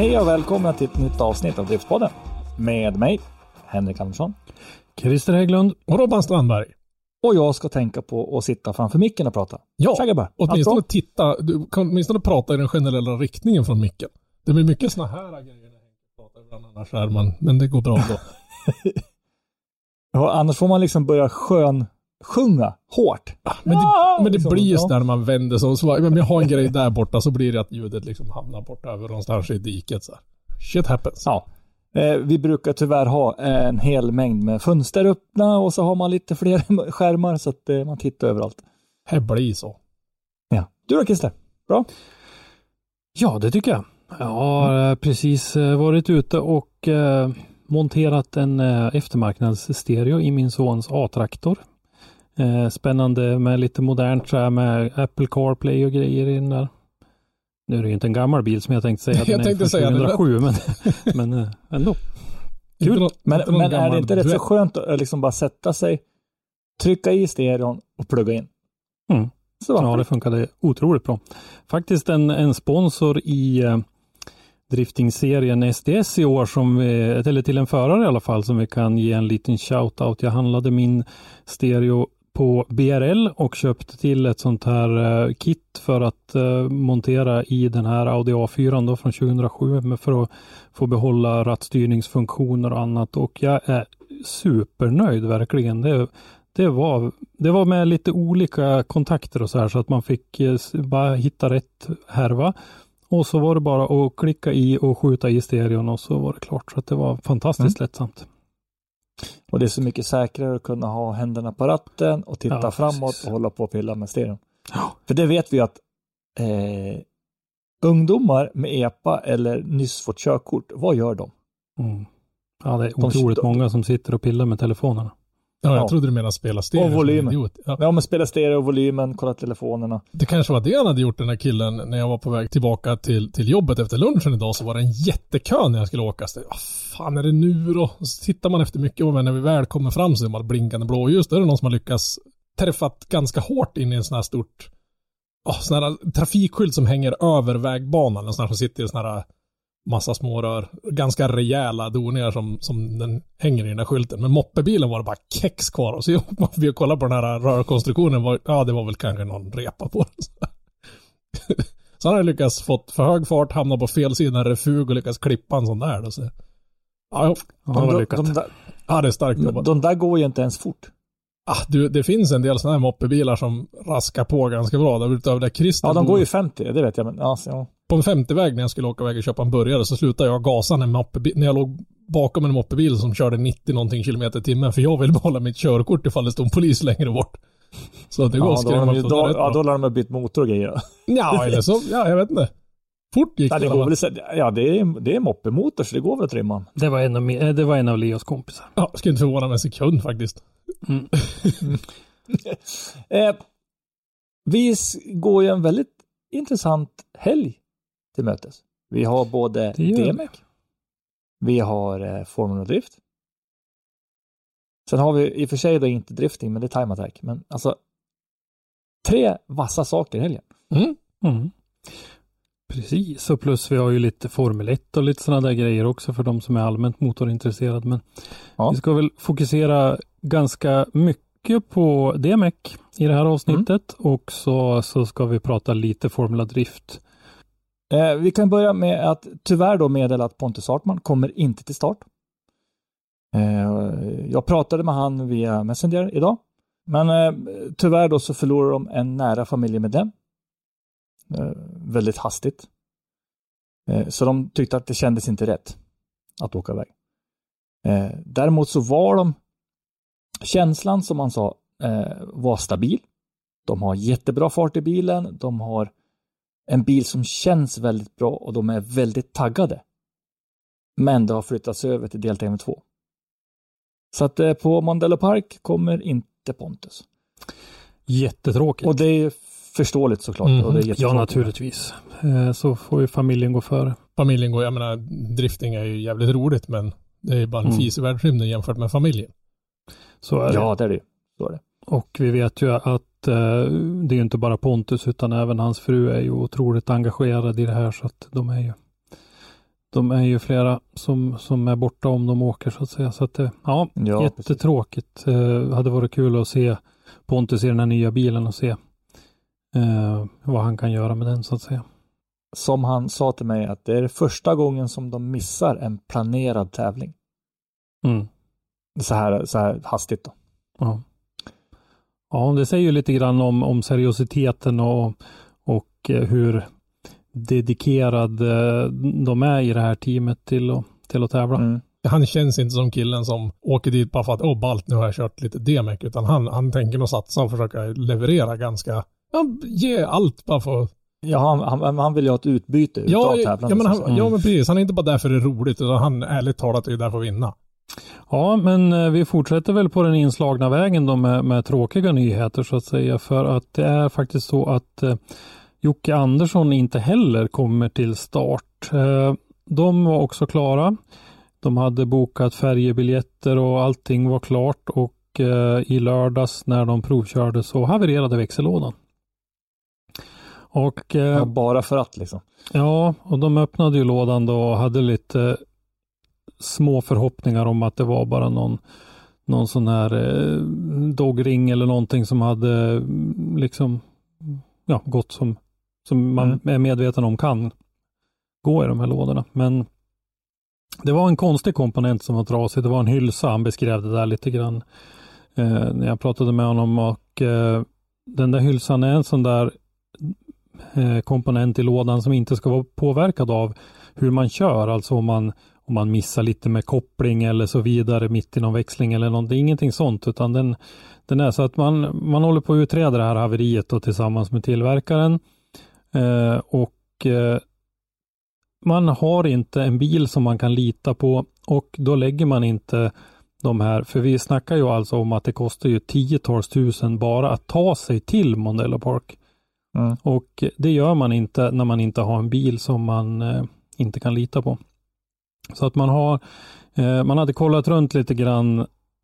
Hej och välkomna till ett nytt avsnitt av Driftpodden. Med mig, Henrik Andersson. Christer Hägglund och Robban Strandberg. Och jag ska tänka på att sitta framför micken och prata. Ja, Tja åtminstone titta. Du kan åtminstone prata i den generella riktningen från micken. Det blir mycket såna här grejer när Henke pratar ibland annars är man, men det går bra då. Ja, annars får man liksom börja skön sjunga hårt. Men det, men det liksom, blir ju ja. så när man vänder sig och så, men jag har en grej där borta så blir det att ljudet liksom hamnar borta över någonstans i diket så här. Shit happens. Ja. Eh, vi brukar tyvärr ha en hel mängd med fönster öppna och så har man lite fler skärmar så att eh, man tittar överallt. Det blir så. Ja. Du då Christer? Bra? Ja, det tycker jag. Jag har eh, precis varit ute och eh, monterat en eftermarknadsstereo i min sons A-traktor. Eh, Spännande med lite modernt så här med Apple CarPlay och grejer i den där. Nu är det ju inte en gammal bil som jag tänkte säga. Jag Den är tänkte säga det. 2007, men, men eh, ändå. Inte Kul. någon- Men, men är det inte rätt så skönt att eh, liksom bara sätta sig, trycka i stereon och plugga in? Mm. Så Ja, det funkade otroligt bra. Faktiskt en, en sponsor i eh, driftingserien SDS i år, som vi, eller till en förare i alla fall, som vi kan ge en liten shout-out. Jag handlade min stereo på BRL och köpte till ett sånt här eh, kit för att eh, montera i den här Audi A4 då från 2007 med för att få behålla rattstyrningsfunktioner och annat och jag är supernöjd verkligen. Det, det var, det var med lite olika kontakter och så här så att man fick eh, bara hitta rätt härva. Och så var det bara att klicka i och skjuta i stereon och så var det klart. Så att det var fantastiskt lättsamt. Och det är så mycket säkrare att kunna ha händerna på ratten och titta Ja, framåt precis. och hålla på och pilla med stereon. Ja. För det vet vi att eh, ungdomar med EPA eller nyss fått körkort, vad gör de? Mm. Ja, det är otroligt de- många som sitter och pillar med telefonerna. Ja, jag Ja. trodde du menade spela stereo. Och volymen. Ja. Ja, men spela stereo, volymen, kolla telefonerna. Det kanske var det han hade gjort den här killen när jag var på väg tillbaka till, till jobbet efter lunchen idag så var det en jättekö när jag skulle åka. Så, vad fan är det nu då? Och så tittar man efter mycket och när vi väl kommer fram så är man blinkande blåljus. Då är det någon som har lyckats träffat ganska hårt in i en sån här stort oh, sån här trafikskylt som hänger över vägbanan. En sån här som sitter i sån här massa små rör. Ganska rejäla doningar som, som den hänger i den där skylten. Men moppebilen var det bara kex kvar. Och så gick man och kollade på den här rörkonstruktionen. Var, ja, det var väl kanske någon repa på den. Så han hade lyckats fått för hög fart, hamna på fel sida refug och lyckats klippa en sån där. Då, så. Ja, Ja, det var de, lyckat. de, där, ja, det är starkt jobbat. de där går ju inte ens fort. Ah, du, det finns en del sådana här moppebilar som raskar på ganska bra. Där utöver där Christer Ja, de går ju 50, det vet jag. Men, ja, så, ja. På en 50-väg när jag skulle åka iväg och köpa en burgare så slutade jag gasa när, moppebi- när jag låg bakom en moppebil som körde 90 någonting kilometer i timmen. För jag ville behålla mitt körkort ifall det stod en polis längre bort. Så det går Ja, då, de då, rätt ja, då lär de ha bytt motor och grejer. Ja, eller så, ja, jag vet inte. Fort gick Ja, det. går väl, ja, det är, det är moppemotor så det går väl att rymma. Det var en av, eh, det var en av Leos kompisar. Ja, skulle inte förvåna mig en sekund faktiskt. Mm. Eh, vi går ju en väldigt intressant helg till mötes. Vi har både. DMEC, vi har eh, Formula Drift. Sen har vi i och för sig då inte drifting, men det är time attack. Men alltså, tre vassa saker i helgen. Mm. Mm. Precis, och plus vi har ju lite Formel 1 och lite sådana där grejer också för de som är allmänt motorintresserade. Men Ja. vi ska väl fokusera ganska mycket på DMEC i det här avsnittet och så, så ska vi prata lite Formula Drift. Eh, vi kan börja med att tyvärr då meddela att Pontus Hartman kommer inte till start. Eh, jag pratade med han via Messenger idag. Men eh, tyvärr då så förlorar de en nära familjemedlem. Eh, väldigt hastigt. Eh, så de tyckte att det kändes inte rätt att åka iväg. Eh, däremot så var de känslan som man sa eh, var stabil. De har jättebra fart i bilen, de har en bil som känns väldigt bra och de är väldigt taggade. Men det har flyttats över till deltävling 2. Så att eh, på Mondello Park kommer inte Pontus. Jättetråkigt. Och det är förståeligt såklart. Mhm. Och det är ja, jättetråkigt. naturligtvis. Eh, Så får ju familjen gå före. Familjen går, jag menar, drifting är ju jävligt roligt men det är ju bara en Mm. fis i världsrymden jämfört med familjen. Så är det. Ja, det är det. Så är det. Och vi vet ju att eh, det är inte bara Pontus utan även hans fru är ju otroligt engagerad i det här så att de är ju de är ju flera som, som är borta om de åker så att säga. Så att det, ja, Ja, jättetråkigt. Eh, hade varit kul att se Pontus i den här nya bilen och se eh, vad han kan göra med den så att säga. Som han sa till mig att det är första gången som de missar en planerad tävling. Mm. Så här, så här hastigt då. Ja. Ja, det säger ju lite grann om, om seriositeten och, och eh, hur dedikerad eh, de är i det här teamet till att, till att tävla. Mm. Han känns inte som killen som åker dit bara för att, åh ballt, nu har jag kört lite DMEC, utan han, han tänker nog satsa och försöka leverera ganska, ja, ge allt bara för Ja, han, han, han vill ju ha ett utbyte Ja, utav ja, tävlandet. ja, men han, säga. ja, men precis. Han är inte bara där för det är roligt, utan han ärligt talat är där för att vinna. Ja, men eh, vi fortsätter väl på den inslagna vägen då med, med tråkiga nyheter så att säga. För att det är faktiskt så att eh, Jocke Andersson inte heller kommer till start. Eh, de var också klara. De hade bokat färjebiljetter och allting var klart och eh, i lördags när de provkörde så havererade växellådan. Och eh, Ja, bara för att liksom. Ja, och de öppnade ju lådan då och hade lite små förhoppningar om att det var bara någon, någon sån här eh, dogring eller någonting som hade mm, liksom ja, gått som, som man Mm. är medveten om kan gå i de här lådorna. Men det var en konstig komponent som var trasig. Det var en hylsa. Han beskrev det där lite grann eh, när jag pratade med honom och eh, den där hylsan är en sån där eh, komponent i lådan som inte ska vara påverkad av hur man kör, alltså om man, om man missar lite med koppling eller så vidare mitt i någon växling eller är ingenting sånt, utan den, den är så att man, man håller på att utreda det här haveriet då, tillsammans med tillverkaren eh, och eh, man har inte en bil som man kan lita på och då lägger man inte de här, för vi snackar ju alltså om att det kostar ju tiotals tusen bara att ta sig till Mondello Park. Mm. Och det gör man inte när man inte har en bil som man eh, inte kan lita på. Så att man har, eh, man hade kollat runt lite grann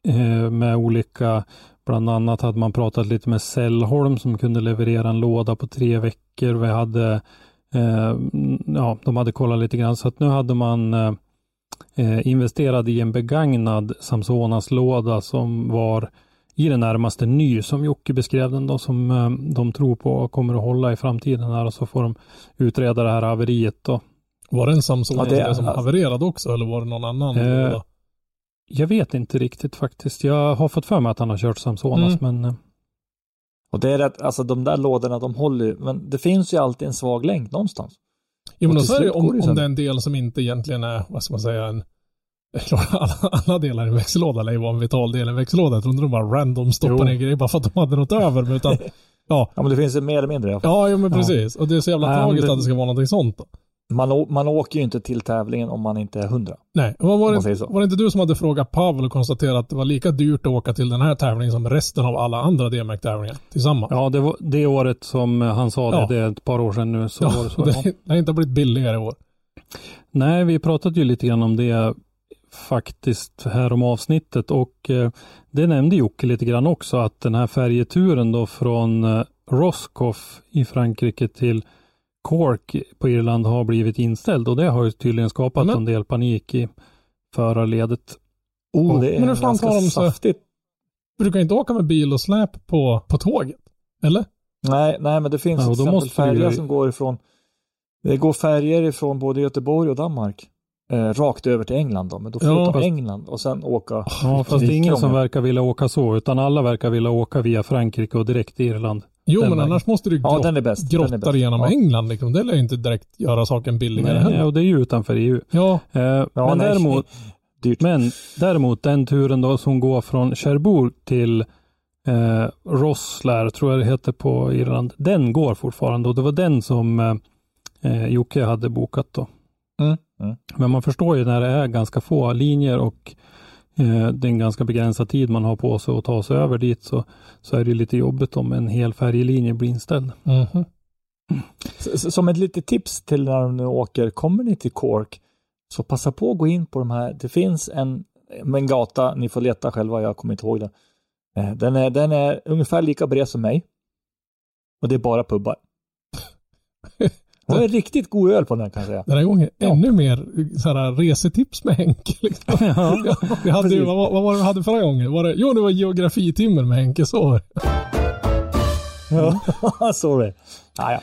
eh, med olika, bland annat hade man pratat lite med Sällholm som kunde leverera en låda på tre veckor. Vi hade, eh, ja, de hade kollat lite grann så att nu hade man eh, eh i en begagnad Samsonas låda som var i det närmaste ny som Jocke beskrev den då som eh, de tror på och kommer att hålla i framtiden här och så får de utreda det här haveriet då. Var det en Samsung Ja, det är- som havererade också, eller var det någon annan? Eh? Jag vet inte riktigt faktiskt. Jag har fått för mig att han har kört Samsonas men eh, Och det är rätt, alltså de där lådorna de håller ju, men det finns ju alltid en svag länk någonstans. Jo, men och så är det, om, om det är en del som inte egentligen är, vad ska man säga, en alla, alla delar i en växellåda lär ju vara en vital del i en växellåda. Jag tror inte de bara random stoppar ner grejer bara för att de hade något över. Men utan, ja, Ja, men det finns ju mer eller mindre. i alla fall. ja, jo, men Ja. precis. Och det är så jävla tragiskt det- att det ska vara någonting sånt. Då. Man, man åker ju inte till tävlingen om man inte är hundra. Nej, och var, det, var det inte du som hade frågat Pavel och konstaterat att det var lika dyrt att åka till den här tävlingen som resten av alla andra DMX-tävlingar tillsammans? ja, det, var, det året som han sa det, Ja. det är ett par år sedan nu så Ja, var det så. det, Ja. det har inte blivit billigare i år. Nej, vi pratade ju lite grann om det faktiskt här om avsnittet och eh, det nämnde Jocke lite grann också att den här färjeturen då från eh, Roscoff i Frankrike till Cork på Irland har blivit inställd och det har ju tydligen skapat Men- en del panik i förarledet. Oh, det är Men hur fan tar de saftigt. Du kan inte åka med bil och släp på, på tåget. Eller? Nej, nej, men det finns Ja, till exempel färjor som går ifrån Det går färjor ifrån både Göteborg och Danmark eh, rakt över till England då, men då får Ja, du ta fast- England och sen åka. Ja, fast det är ingen som verkar vilja åka så utan alla verkar vilja åka via Frankrike och direkt till Irland. Jo, Den men vägen. annars måste du Ja, grott, den är bäst. Den är grotta bäst. dig igenom Ja. England. Liksom. Det lär ju inte direkt göra saken billigare Nej, heller. och det är ju utanför EU. Ja, Eh, Ja, men nej. däremot Dyrt. Men däremot den turen då som går från Cherbourg till Eh, Rosslär tror jag det heter på Irland. Den går fortfarande och det var den som eh, eh, Jocke hade bokat då. Mm. Mm. Men man förstår ju när det är ganska få linjer och eh, det är en ganska begränsad tid man har på sig att ta sig över dit så, så är det lite jobbigt om en hel färjelinje blir inställd. Mhm. S- Som ett litet tips till när ni åker, kommer ni till Cork, så passa på att gå in på de här. Det finns en, en gata, ni får leta själva, jag kommer inte ihåg det. Eh, Den är, den är ungefär lika bred som mig. Och det är bara pubbar. Det är riktigt god öl på den kan jag säga. Den här gången ännu mer så här, resetips med Henke. Liksom. vi hade ju, vad, vad var det vi hade förra gången? Var det, jo, det var geografitimmer med Henke så. Ja, sorry. Ah, ja.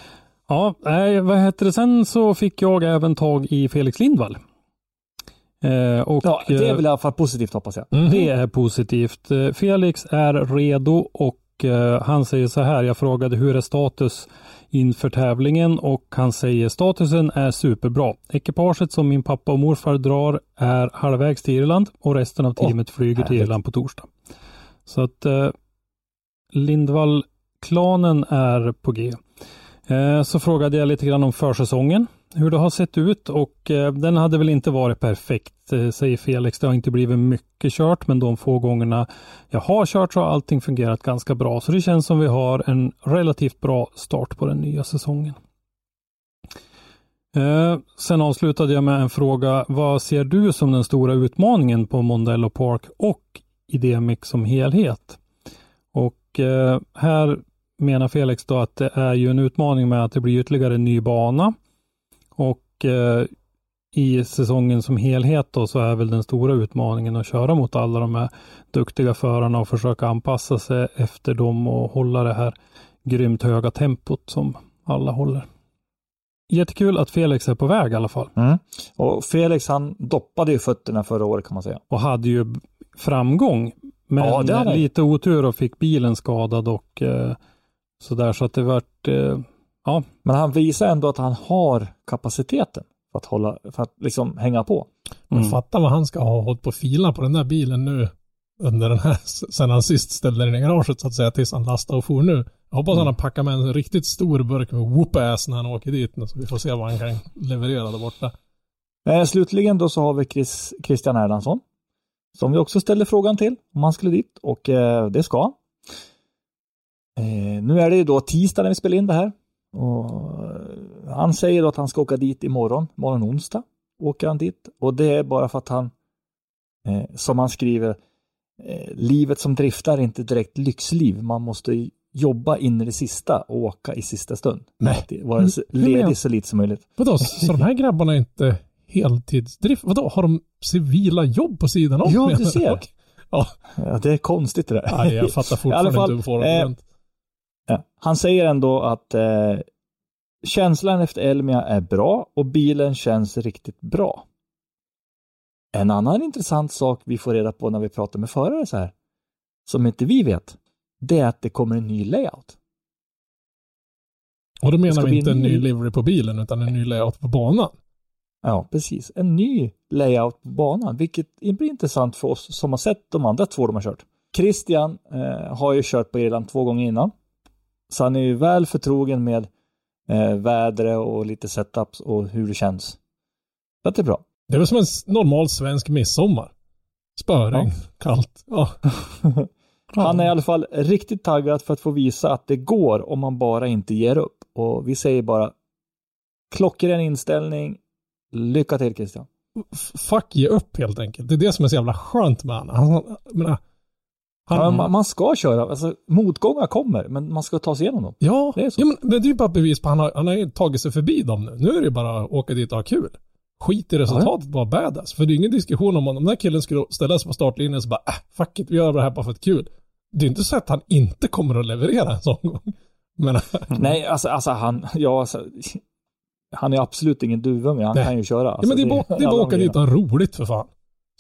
Ja, nej, vad heter det? Sen så fick jag även tag i Felix Lindvall. Eh, och, ja, det är eh, väl i alla fall positivt hoppas jag. Mhm. Det är positivt. Eh, Felix är redo och eh, han säger så här. Jag frågade hur är status inför tävlingen och han säger statusen är superbra. Ekipaget som min pappa och morfar drar är halvvägs till Irland och resten av teamet flyger till. Irland på torsdag. Så att eh, Lindvall-klanen är på G. Eh, så frågade jag lite grann om försäsongen, hur det har sett ut och eh, den hade väl inte varit perfekt, eh, säger Felix. Det har inte blivit mycket kört, men de få gångerna jag har kört så har allting fungerat ganska bra. Så det känns som vi har en relativt bra start på den nya säsongen. Eh, sen avslutade jag med en fråga. Vad ser du som den stora utmaningen på Mondello Park och Idemic som helhet? Och eh, här menar Felix då att det är ju en utmaning med att det blir ytterligare en ny bana. Och eh, i säsongen som helhet då så är väl den stora utmaningen att köra mot alla de här duktiga förarna och försöka anpassa sig efter dem och hålla det här grymt höga tempot som alla håller. Jättekul att Felix är på väg i alla fall Mm. Och Felix han doppade ju fötterna förra året kan man säga. och hade ju framgång. Men Ja, lite otur och fick bilen skadad och eh, sådär så att det vart eh, ja, Men han visar ändå att han har kapaciteten för att, hålla, för att liksom hänga på. Men Mm. fatta vad han ska ha hållit på att fila på den där bilen nu under den här, sen han sist ställde den i garaget så att säga tills han lastade och for nu. Jag hoppas han har packat med en riktigt stor burk med whoop-ass när han åker dit nu så vi får se vad han kan leverera där borta. Eh, slutligen då så har vi Chris, Christian Erlandsson. Som vi också ställde frågan till om han skulle dit och eh, det ska. Eh, nu är det ju då tisdag när vi spelar in det här. Och eh, han säger då att han ska åka dit imorgon, morgon onsdag. Åker han dit och det är bara för att han, eh, som han skriver, eh, livet som driftar är inte direkt lyxliv. Man måste jobba in i det sista och åka i sista stund. Nej. Vara menar- ledig så lite som möjligt. Vadå, så de här grabbarna är inte heltidsdrift? Vadå, har de civila jobb på sidan om? Ja, du ser. Ja, Ja, det är konstigt det där. nej, jag fattar fortfarande I alla fall, inte hur får eh, det Ja. Han säger ändå att eh, känslan efter Elmia är bra och bilen känns riktigt bra. En annan intressant sak vi får reda på när vi pratar med förare så här, som inte vi vet, det är att det kommer en ny layout. Och då menar vi inte en ny ny- livery på bilen utan en ny layout på banan. Ja, precis. En ny layout på banan, vilket blir intressant för oss som har sett de andra två de har kört. Christian eh, har ju kört på Irland två gånger innan. Så han är ju väl förtrogen med eh, vädret och lite setups och hur det känns. Så det är bra. Det är väl som en normal svensk midsommar. Spöregn, kallt. Ja. Han är i alla fall riktigt taggad för att få visa att det går om man bara inte ger upp. Och vi säger bara klockren inställning. Lycka till Christian. Fuck ge upp helt enkelt. Det är det som är så jävla skönt med honom. Han, menar, han, Ja, man, man ska köra, alltså motgångar kommer, men man ska ta sig igenom dem. Ja, Det är så. ja men det är ju bara ett bevis på att han har, han har tagit sig förbi dem nu. Nu är det ju bara att åka dit och ha kul. Skit i resultatet, bara badass. För det är ingen diskussion om om den där killen skulle ställa sig på startlinjen och så bara äh, fuck it, vi gör det här bara för ett kul. Det är inte så att han inte kommer att leverera en sån gång. Men Nej, alltså, alltså han, ja, alltså, han är absolut ingen duvunge, han Nej. kan ju köra. ja, Alltså, men det är bara, det är bara att åka dit och ha roligt för fan.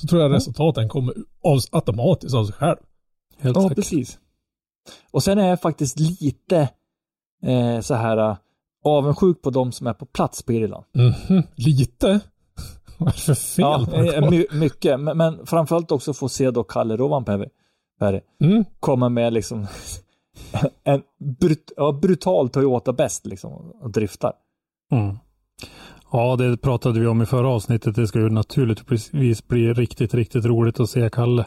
Så tror jag resultaten kommer av, automatiskt av sig själv. Helt Ja, säkert. precis. Och sen är jag faktiskt lite eh, så här eh, avundsjuk på de som är på plats på Irland. Mhm, lite. Vad är det för fel Ja, på eh, my, mycket, men, men framförallt också få se då Kalle Rovanperä Mm. kommer med liksom en brut, ja, brutal Toyota bäst liksom och driftar. Mm. Ja, det pratade vi om i förra avsnittet. Det ska ju naturligtvis bli riktigt, riktigt roligt att se Kalle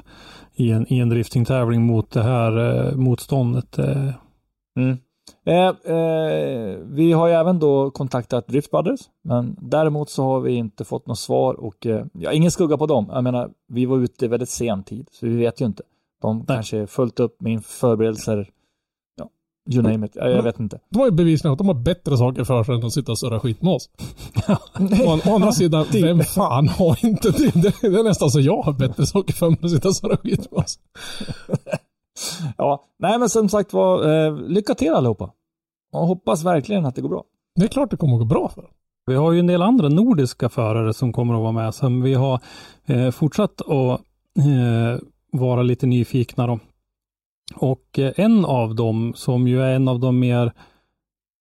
i en, i en driftingtävling mot det här eh, motståndet. Eh, Mm. Eh, eh, vi har ju även då kontaktat Drift Brothers, men däremot så har vi inte fått något svar och eh, ja, ingen skugga på dem. Jag menar, vi var ute väldigt sen tid, så vi vet ju inte. De kanske är fullt upp med förberedelser. You name it. Jag, jag vet inte. De har ju bevisligen att de har bättre saker för sig än att sitta och surra skit med oss. Å, å andra sidan, vem fan har inte det? Det, det är nästan så jag har bättre saker för mig än att sitta och surra skit med oss. Ja, nej men som sagt var, eh, lycka till allihopa. Och hoppas verkligen att det går bra. Det är klart det kommer att gå bra för dem. Vi har ju en del andra nordiska förare som kommer att vara med som vi har eh, fortsatt att eh, vara lite nyfikna då. Och eh, en av dem som ju är en av de mer,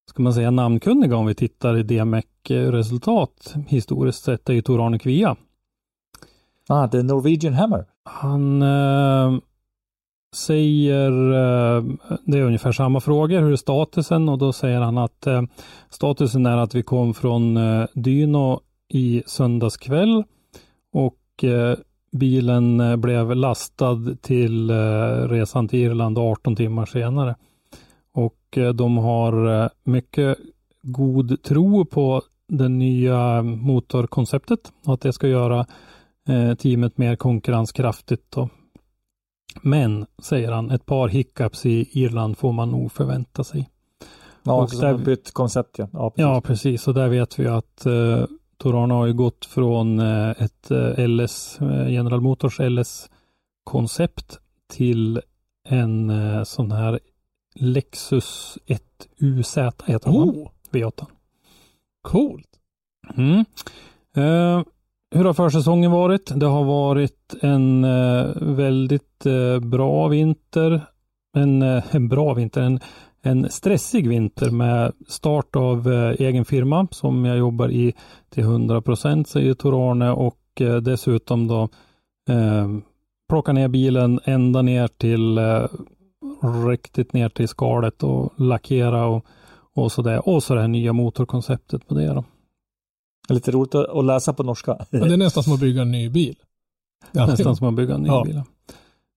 ska man säga namnkunniga om vi tittar i DMEC-resultat historiskt sett är ju Tor Arne Kvia. Ah, är Norwegian Hammer. Han eh, säger, eh, det är ungefär samma frågor, hur är statusen? Och då säger han att eh, statusen är att vi kom från eh, Dyno i söndags kväll och eh, bilen eh, blev lastad till eh, resan till Irland 18 timmar senare. Och eh, de har mycket god tro på det nya motorkonceptet och att det ska göra teamet mer konkurrenskraftigt. Då. Men, säger han, ett par hiccups i Irland får man nog förvänta sig. Ja, Och där- bytt koncept ja. Ja, precis. Ja, precis. Och där vet vi att Torana har ju gått från eh, ett eh, LS, eh, General Motors LS-koncept till en sån här Lexus 1UZ heter? Oh, V8. coolt. Mm. Eh, hur har försäsongen varit? Det har varit en eh, väldigt eh, bra vinter. En, en bra vinter, en, en stressig vinter med start av eh, egen firma som jag jobbar i till 100 procent säger Tor-Arne och eh, dessutom då eh, plocka ner bilen ända ner till eh, riktigt ner till skalet och lackera och, och sådär. Och så det här nya motorkonceptet på det då. Lite roligt att läsa på norska. Men det är nästan som att bygga en ny bil. Ja, Nästan som att bygga en ny Ja. bil.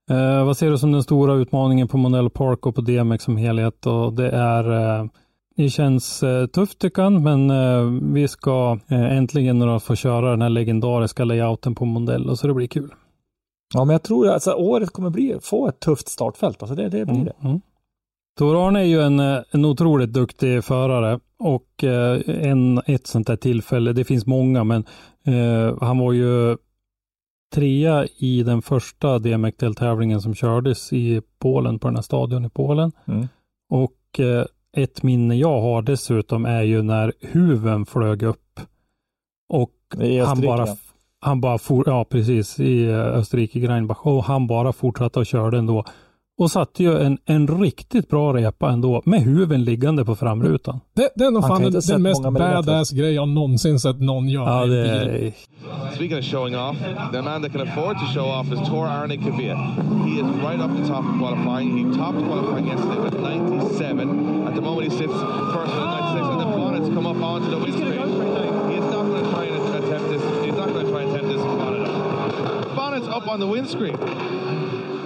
Eh, vad ser du som den stora utmaningen på Monell Park och på DMX som helhet? Och det är eh, det känns eh, tufft han, men eh, vi ska eh, äntligen då få köra den här legendariska layouten på Mondello, så det blir kul. Ja, men jag tror att alltså, året kommer bli, få ett tufft startfält. Alltså det, det blir det. Mm. Tor Arne är ju en, eh, en otroligt duktig förare och eh, en, ett sånt där tillfälle, det finns många, men eh, han var ju trea i den första DMX-deltävlingen som kördes i Polen, på den här stadion i Polen. Mm. Och eh, ett minne jag har dessutom är ju när huven flög upp och han bara, han bara for, ja precis, i eh, Österrike, Greinbach, och han bara fortsatte och körde ändå. Och satte ju en, en riktigt bra repa ändå, med huven liggande på framrutan. Det, det är nog fan den, mest badass grej jag någonsin sett någon göra Ja, i en det bil. är, Speaking of showing off, the man that can afford to show off is Tor Arne Kavia. He is right up the top of qualifying. He topped qualifying yesterday with 97. At the moment, he sits first with 96, and the bonnets come up onto the windscreen. He is not going to try and attempt this. He's not going to try and attempt this. Bonnet's up on the windscreen.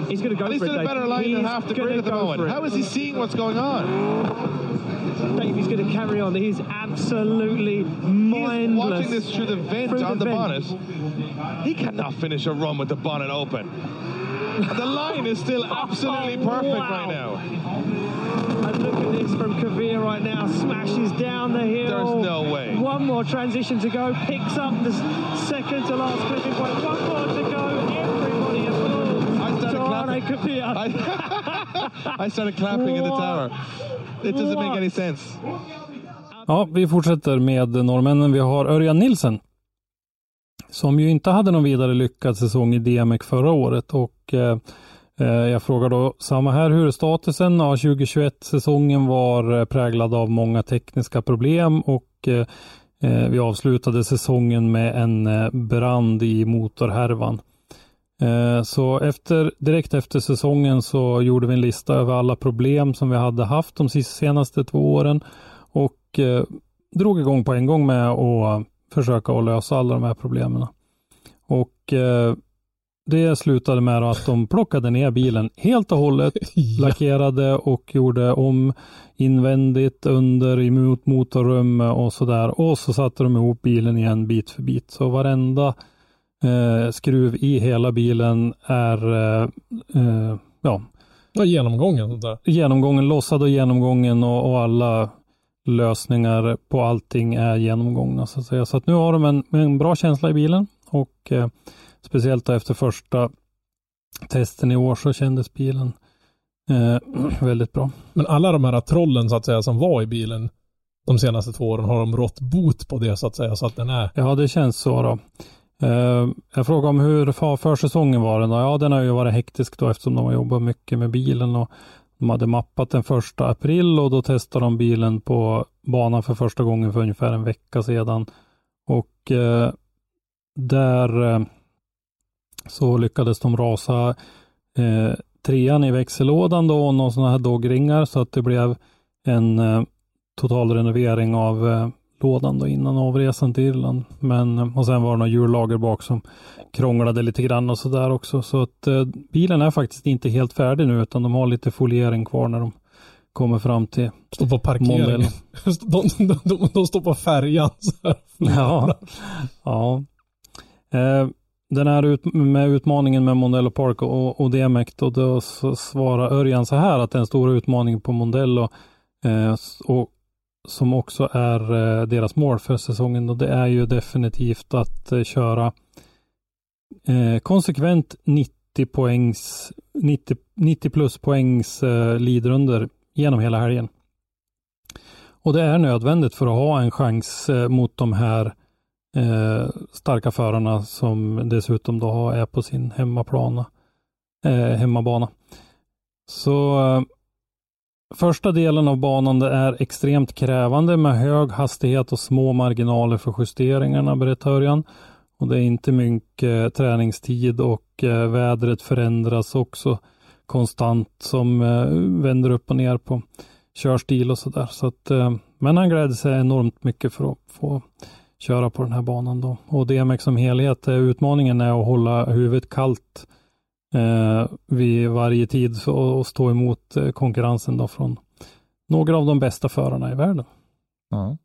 He's going to go And he's for it. in a better line than He's half the grid at the moment. How is he seeing what's going on? Dave, he's going to carry on. He's absolutely mindless. watching this through the vent Through on the, vent. bonnet. He cannot finish a run with the bonnet open. the line is still absolutely Oh, perfect wow. right now. And look at this from Kavir right now. Smashes down the hill. There's no way. One more transition to go. Picks up the second to last clipping point. One more to go. Applauds. I. I, started clapping in the tower. It doesn't make any sense. Ja, vi fortsätter med norrmännen. Vi har Örjan Nilsen. Som ju inte hade någon vidare lyckad säsong i DMX förra året och eh, eh, jag frågar då samma här, hur är statusen? Ja, 2021-säsongen var eh, präglad av många tekniska problem och eh, eh, vi avslutade säsongen med en brand i motorhärvan. Eh, Så efter, direkt efter säsongen så gjorde vi en lista över alla problem som vi hade haft de senaste två åren och eh, drog igång på en gång med att försöka att lösa alla de här problemen. Och eh, det slutade med att de plockade ner bilen helt och hållet, lackerade och gjorde om invändigt, under, i mot motorrum och sådär. Och så satte de ihop bilen igen bit för bit. Så varenda eh, skruv i hela bilen är eh, eh, ja, Ja, genomgången. Sånt där. genomgången, lossad och genomgången och, och alla lösningar på allting är genomgångna så att säga. Så att nu har de en, en bra känsla i bilen och eh, speciellt efter första testen i år så kändes bilen eh, väldigt bra. Men alla de här trollen så att säga som var i bilen de senaste två åren har de rått bot på det så att säga så att den är Ja, det känns så då. Eh, jag frågade om hur försäsongen var den då. Ja, den har ju varit hektisk då eftersom de har jobbat mycket med bilen och de hade mappat den första april och då testade de bilen på banan för första gången för ungefär en vecka sedan. Och eh, där eh, så lyckades de rasa eh, trean i växellådan då och några sådana här dogringar så att det blev en eh, av eh, lådan då innan avresan till Irland. Men, eh, och sen var det några hjullager bak som krånglade lite grann och sådär också. Så att eh, bilen är faktiskt inte helt färdig nu utan de har lite foliering kvar när de kommer fram till står på parkeringen. De, de, de, de står på färjan. Ja. ja. Eh, den här ut, med utmaningen med Mondello Park och, och DMEC då, då svarar Örjan så här att den stora utmaningen på Mondello eh, och som också är eh, deras mål för säsongen och det är ju definitivt att eh, köra eh, konsekvent 90 poängs 90, 90 plus poängs eh, lidrunder genom hela helgen. Och det är nödvändigt för att ha en chans eh, mot de här eh, starka förarna som dessutom då har, är på sin hemmaplan, eh, hemmabana. Så eh, första delen av banan det är extremt krävande med hög hastighet och små marginaler för justeringarna, berättar Örjan. Och det är inte mycket eh, träningstid och eh, vädret förändras också konstant som eh, vänder upp och ner på körstil och sådär. Så att, men han gläder sig enormt mycket för att få köra på den här banan då. Och DMX som helhet, utmaningen är att hålla huvudet kallt eh, vid varje tid och, och stå emot eh, konkurrensen då från några av de bästa förarna i världen. Ja.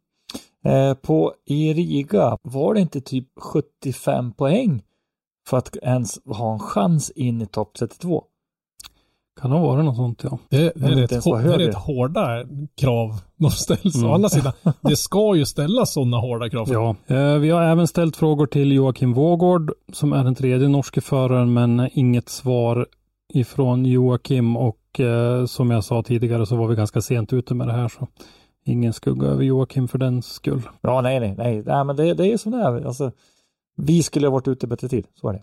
Eh, på i Riga var det inte typ 75 poäng för att ens ha en chans in i topp 32. Kan det vara något sånt ja. Det, det, är rätt, ens hå- vara det är rätt hårda krav de ställs. Mm. Å andra sidan, det ska ju ställas sådana hårda krav. Ja, eh, vi har även ställt frågor till Joakim Vågård som är den tredje norske föraren men inget svar ifrån Joakim och eh, som jag sa tidigare så var vi ganska sent ute med det här så ingen skugga över Joakim för den skull. Ja, nej, nej, nej, nej men det, det är som det är. Alltså, vi skulle ha varit ute i bättre tid, så är det.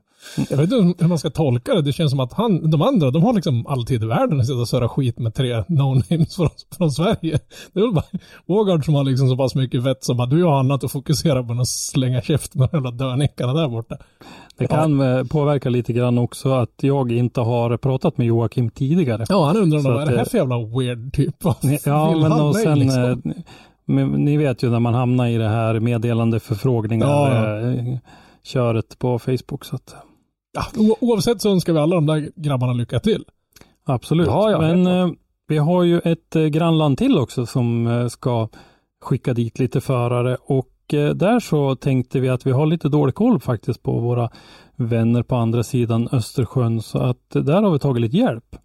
Jag vet inte hur man ska tolka det. Det känns som att han, de andra, de har liksom all tid i världen att sitta och söra skit med tre no-names från, från Sverige. Det är väl bara Vågard som har liksom så pass mycket vett som att du har annat att fokusera på än att slänga käft med de jävla dönickarna där borta. Det kan eh, påverka lite grann också att jag inte har pratat med Joakim tidigare. Ja, han undrar nog, vad är det här att, för jävla weird typ? Vad Ja, men och mig, sen, liksom? eh, men ni vet ju när man hamnar i det här meddelande förfrågningar Ja, eh, köret på Facebook. Så att, ja, o- oavsett så önskar vi alla de där grabbarna lycka till. absolut. Ja, ja, men eh, vi har ju ett eh, grannland till också som eh, ska skicka dit lite förare och eh, där så tänkte vi att vi har lite dålig koll faktiskt på våra vänner på andra sidan Östersjön så att eh, där har vi tagit lite hjälp.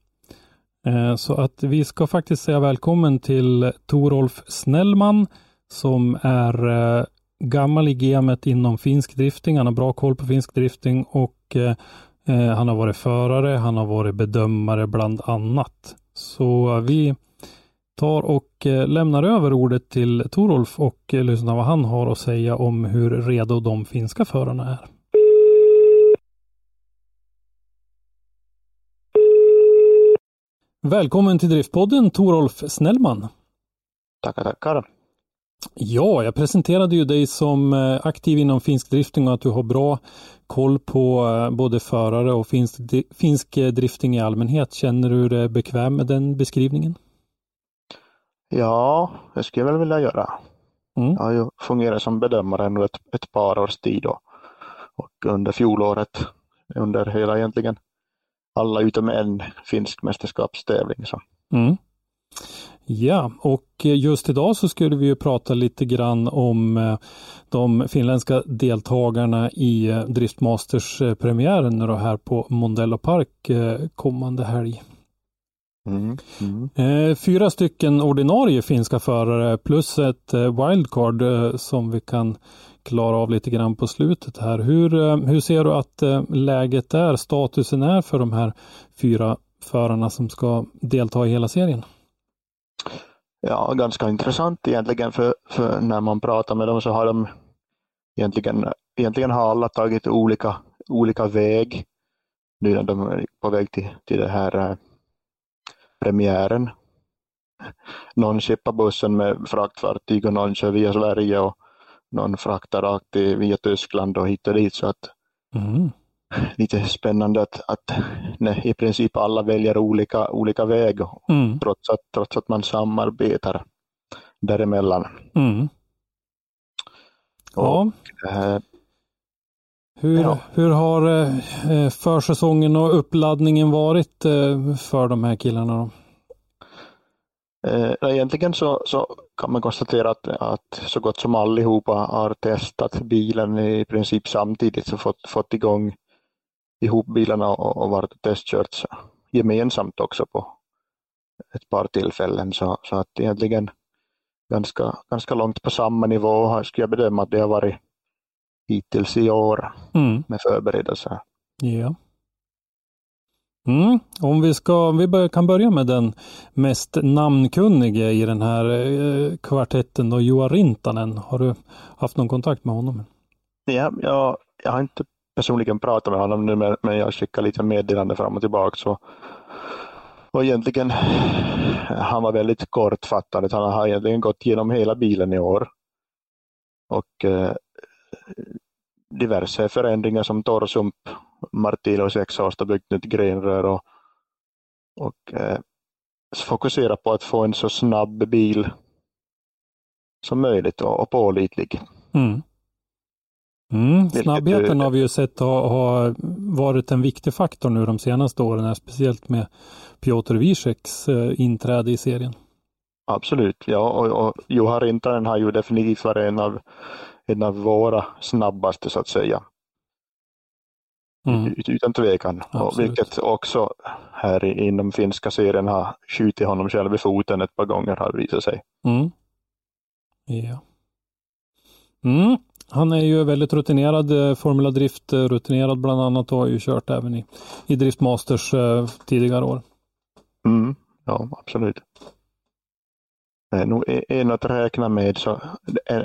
Eh, Så att vi ska faktiskt säga välkommen till Torolf Snellman som är eh, gammal i gamet inom finsk drifting. Han har bra koll på finsk drifting och eh, eh, han har varit förare, han har varit bedömare bland annat. Så vi tar och eh, lämnar över ordet till Torolf och eh, lyssnar vad han har att säga om hur redo de finska förarna är. Välkommen till Driftpodden Torolf Snellman. Tackar, tackar. Ja, jag presenterade ju dig som eh, aktiv inom finsk drifting och att du har bra koll på eh, både förare och finsk, finsk drifting i allmänhet. Känner du dig bekväm med den beskrivningen? Ja, det skulle jag väl vilja göra. Mm. Jag har ju fungerat som bedömare under ett, ett par års tid och, och under fjolåret, under hela egentligen alla utom en finsk mästerskapstävling. Så. Mm. Ja, och just idag så skulle vi ju prata lite grann om eh, de finländska deltagarna i eh, Driftmasters-premiären då här på Mondello Park eh, kommande helg. Mm. Mm. Fyra stycken ordinarie finska förare plus ett wildcard som vi kan klara av lite grann på slutet här. Hur, hur ser du att läget är, statusen är för de här fyra förarna som ska delta i hela serien? Ja, ganska intressant egentligen för, för när man pratar med dem så har de egentligen, egentligen har alla tagit olika, olika väg nu när de är på väg till, till den här äh, premiären. Någon skippar bussen med fraktfartyg och någon kör via Sverige och någon fraktar rakt via Tyskland och hit och dit så att mm lite spännande att, att nej, i princip alla väljer olika, olika väg mm. trots, att, trots att man samarbetar däremellan. Mm. Ja. Och, äh, hur, ja. hur har eh, försäsongen och uppladdningen varit eh, för de här killarna? Då? Eh, egentligen så, så kan man konstatera att, att så gott som allihopa har testat bilen i princip samtidigt så fått, fått igång ihop bilarna och, och varit testkört gemensamt också på ett par tillfällen. Så, så att egentligen ganska, ganska långt på samma nivå skulle jag bedöma att det har varit hittills i år mm. med förberedelser. Ja. Mm. Om vi, ska, vi bör, kan börja med den mest namnkunnige i den här eh, kvartetten, då, Joa Rintanen. Har du haft någon kontakt med honom? Ja, jag, jag har inte personligen pratat med honom nu, men, jag skickar lite meddelande fram och tillbaka. Så. Och egentligen, han var väldigt kortfattad. Han har egentligen gått igenom hela bilen i år. Och eh, diverse förändringar som torrsump, Martilos exhaust och byggt nytt grenrör och, och eh, fokusera på att få en så snabb bil som möjligt och, och pålitlig. Mm. Mm, snabbheten har vi ju sett har, har varit en viktig faktor nu de senaste åren, speciellt med Piotr Wieseks eh, inträde i serien. Absolut, ja och, och Juha Rintanen har ju definitivt varit en av, en av våra snabbaste så att säga. Mm. Utan tvekan, och vilket också här inom finska serien har skjutit honom själv i foten ett par gånger har visat sig. Mm. Ja. Mm. Han är ju väldigt rutinerad, eh, Formula Drift eh, rutinerad bland annat och har ju kört även i, i Driftmasters eh, tidigare år. Mm, ja, absolut. Det är nog en att räkna med så,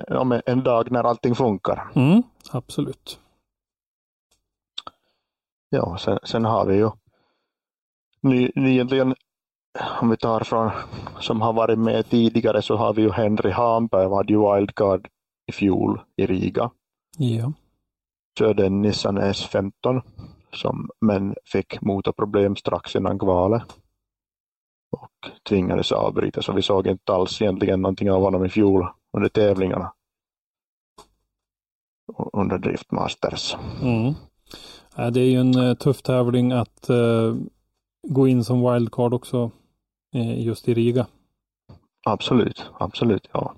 om en dag när allting funkar. Mm, absolut. Ja, sen, sen har vi ju ny, egentligen, om vi tar från som har varit med tidigare så har vi ju Henry Hamberg, hade ju wildcard i fjol i Riga. Ja. Körde en Nissan S15 som men fick motorproblem strax innan kvalet och tvingades avbryta så vi såg inte alls egentligen någonting av honom i fjol under tävlingarna under Driftmasters. Mm. Det är ju en eh, tuff tävling att uh, gå in som wildcard också uh, just i Riga. Absolut, absolut, ja.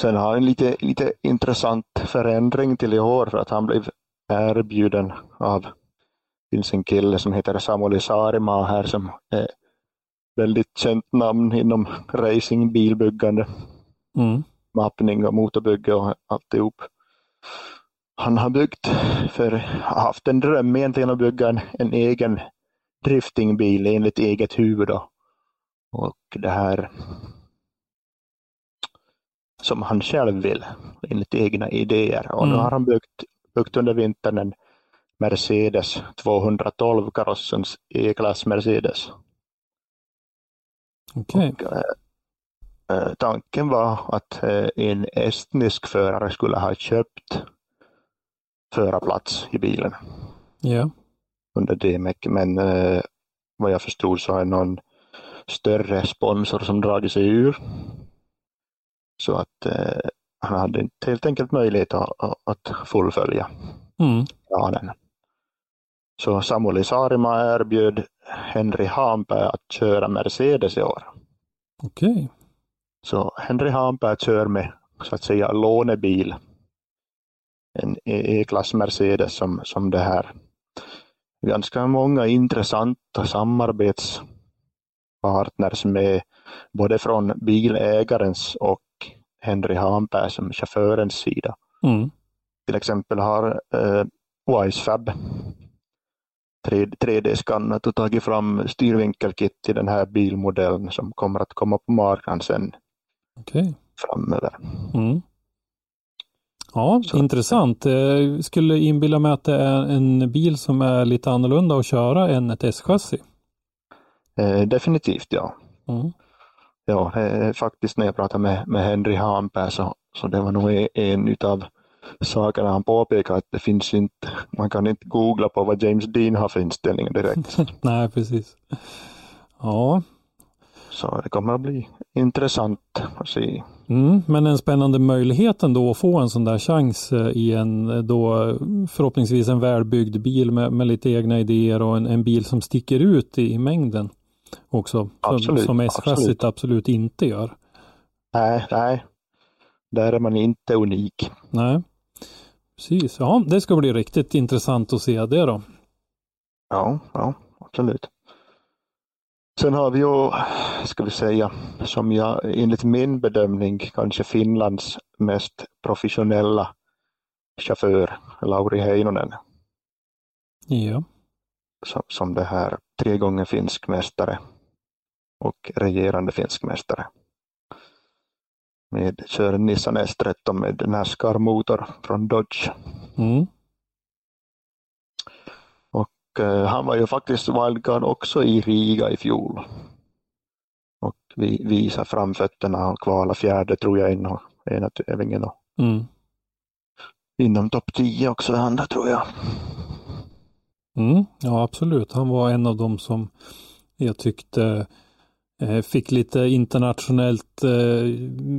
Sen har en lite, lite intressant förändring till i år för att han blev erbjuden av finns en kille som heter Samuli Saarimaa här som är väldigt känt namn inom racing, bilbyggande, mm. mappning och motorbygge och alltihop. Han har byggt, för haft en dröm egentligen att bygga en, en egen driftingbil enligt eget huvud. Då. Och det här som han själv vill enligt egna idéer. Och Mm. nu har han byggt, byggt under vintern en Mercedes 212 karossens E-klass Mercedes. Okej. Och, eh, tanken var att eh, en estnisk förare skulle ha köpt förarplats i bilen Ja. under DMEC, men eh, vad jag förstod så är någon större sponsor som dragit sig ur. Så att eh, han hade inte helt enkelt möjlighet att, att- fullfölja Mm. planen. Så Samuli Saarima erbjöd Henry Hampää att köra Mercedes i år. Okej. Så Henry Hampää kör med så att säga lånebil. En E- E-klass Mercedes som, som det här. Ganska många intressanta samarbetspartners med både från bilägarens och Henry Hampää som chaufförens sida. Mm. Till exempel har eh, Wisefab 3D-skannat och tagit fram styrvinkelkit till den här bilmodellen som kommer att komma på marknaden sen Okej. framöver. Mm. Ja, Så- intressant. Eh, skulle inbilla mig att det är en bil som är lite annorlunda att köra än ett S-chassi. Eh, definitivt ja. Mm. Ja faktiskt när jag pratade med, med Henry Hampää så, så det var nog en, en utav sakerna han påpekade att det finns inte, man kan inte googla på vad James Dean har för inställning direkt. Nej, precis. Ja, så det kommer att bli intressant att se. mm. men en spännande möjlighet ändå att få en sån där chans eh, i en eh, då förhoppningsvis en välbyggd bil med, med lite egna idéer och en, en bil som sticker ut i, i mängden också. Som, Absolut, som S-chassit absolut. absolut inte gör. Nej, nej, där är man inte unik. Nej, precis. Ja, det ska bli riktigt intressant att se det då. Ja, ja, absolut. Sen har vi ju, ska vi säga, som jag enligt min bedömning kanske Finlands mest professionella chaufför, Lauri Heinonen, Ja, som, som det här tre gånger finsk mästare och regerande finsk mästare. Med kör Nissan S13 med Nascar-motor från Dodge. mm. Eh, Han var ju faktiskt wildcard också i Riga i fjol. Och vi visar framfötterna och kvala fjärde tror jag inom ena tävlingen och Mm. inom topp 10 också det andra tror jag. Mm. Ja, absolut. Han var en av dem som jag tyckte eh, fick lite internationellt eh,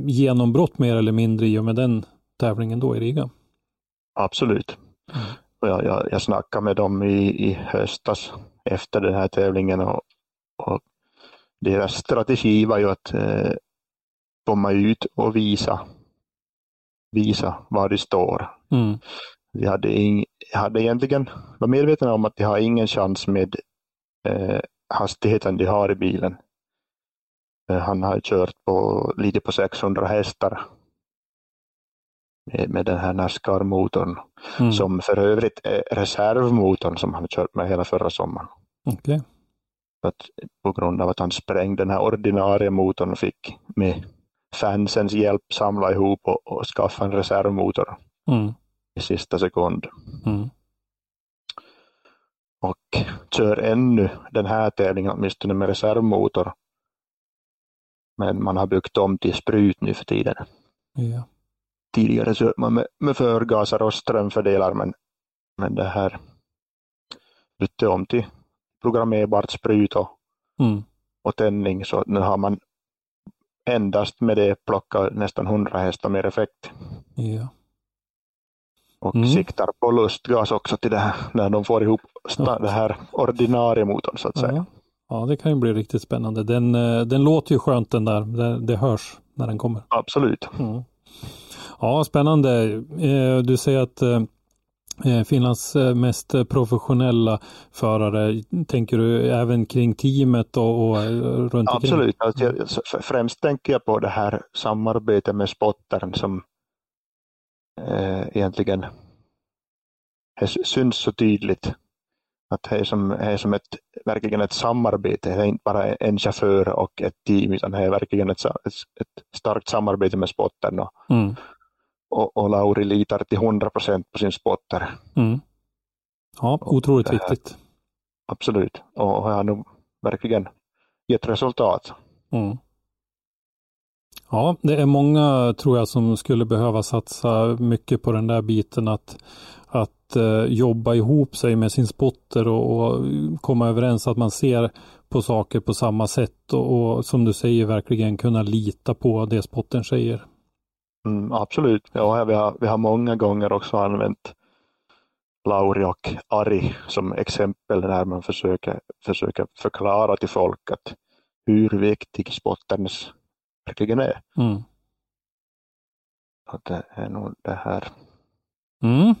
genombrott mer eller mindre i och med den tävlingen då i Riga. Absolut. Och jag, jag, jag snackade med dem i, i höstas efter den här tävlingen och, och deras strategi var ju att eh, komma ut och visa, visa var de står. Mm. Vi hade, ing, hade egentligen var medvetna om att de har ingen chans med eh, hastigheten de har i bilen. Eh, han har kört på lite på 600 hästar med, med den här Nascar-motorn Mm. som för övrigt är reservmotorn som han kört med hela förra sommaren. För att, på grund av att han sprängde den här ordinarie motorn och fick med fansens hjälp samla ihop och, och skaffa en reservmotor Mm. I sista sekund. Mm. och kör ännu den här tävlingen åtminstone med reservmotor. Men man har byggt om till sprut nu för tiden. Ja. Tidigare kör man med, med förgasar och strömfördelar men, men det här bytte om till programmerbart sprut och, Mm. och tändning så nu har man endast med det plockat nästan 100 hästar mer effekt. Ja. Och Mm. siktar på lustgas också till det här, när de får ihop Ja. det här ordinarie motorn så att säga. Ja. ja, det kan ju bli riktigt spännande. Den, eh, den låter ju skönt den där. Det, det hörs när den kommer. Absolut. Mm. Ja, spännande. Eh, Du säger att eh, Finlands mest professionella förare, tänker du även kring teamet och, och runt omkring? Absolut. Alltså, främst tänker jag på det här samarbetet med spottaren som eh, egentligen det sy- syns så tydligt. Att det är som, det är som ett, verkligen ett samarbete. Det är inte bara en chaufför och ett team utan det är verkligen ett, ett, starkt samarbete med spottern. Och, Mm. och, och Lauri litar till 100 procent på sin spotter. Mm. Ja, otroligt här- viktigt. Absolut. Och har nog verkligen gett resultat. Mm. Ja, det är många tror jag som skulle behöva satsa mycket på den där biten att, att eh, jobba ihop sig med sin spotter och, och, komma överens att man ser på saker på samma sätt och, och som du säger verkligen kunna lita på det spotten säger. Mm, absolut, ja, vi, har, vi har många gånger också använt Lauri och Ari som exempel när man försöker, försöker förklara till folk att hur viktig spotterns verkligen är. Mm. Att det är nog det här. Mm.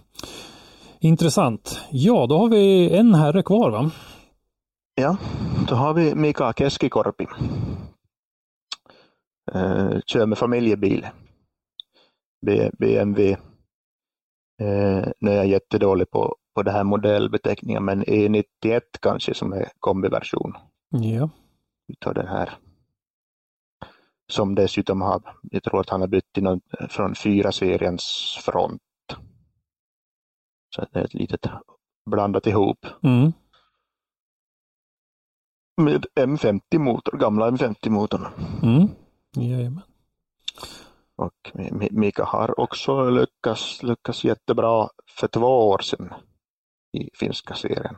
Intressant. Ja, då har vi en herre kvar va? Ja, då har vi Mika Keskikorpi. Eh, kör med familjebil. B BMW. Eh, nu är jag jättedålig på, på det här modellbeteckningen, men E91 kanske som är kombiversion. Ja. Utav den här. Som dessutom har, jag tror att han har bytt till någon, från fyra seriens front. Så det är ett litet blandat ihop. Mm. Med M50-motor, gamla M50-motorn. Mm. Jajamän. Och Mika har också lyckats, lyckats jättebra för två år sedan i finska serien.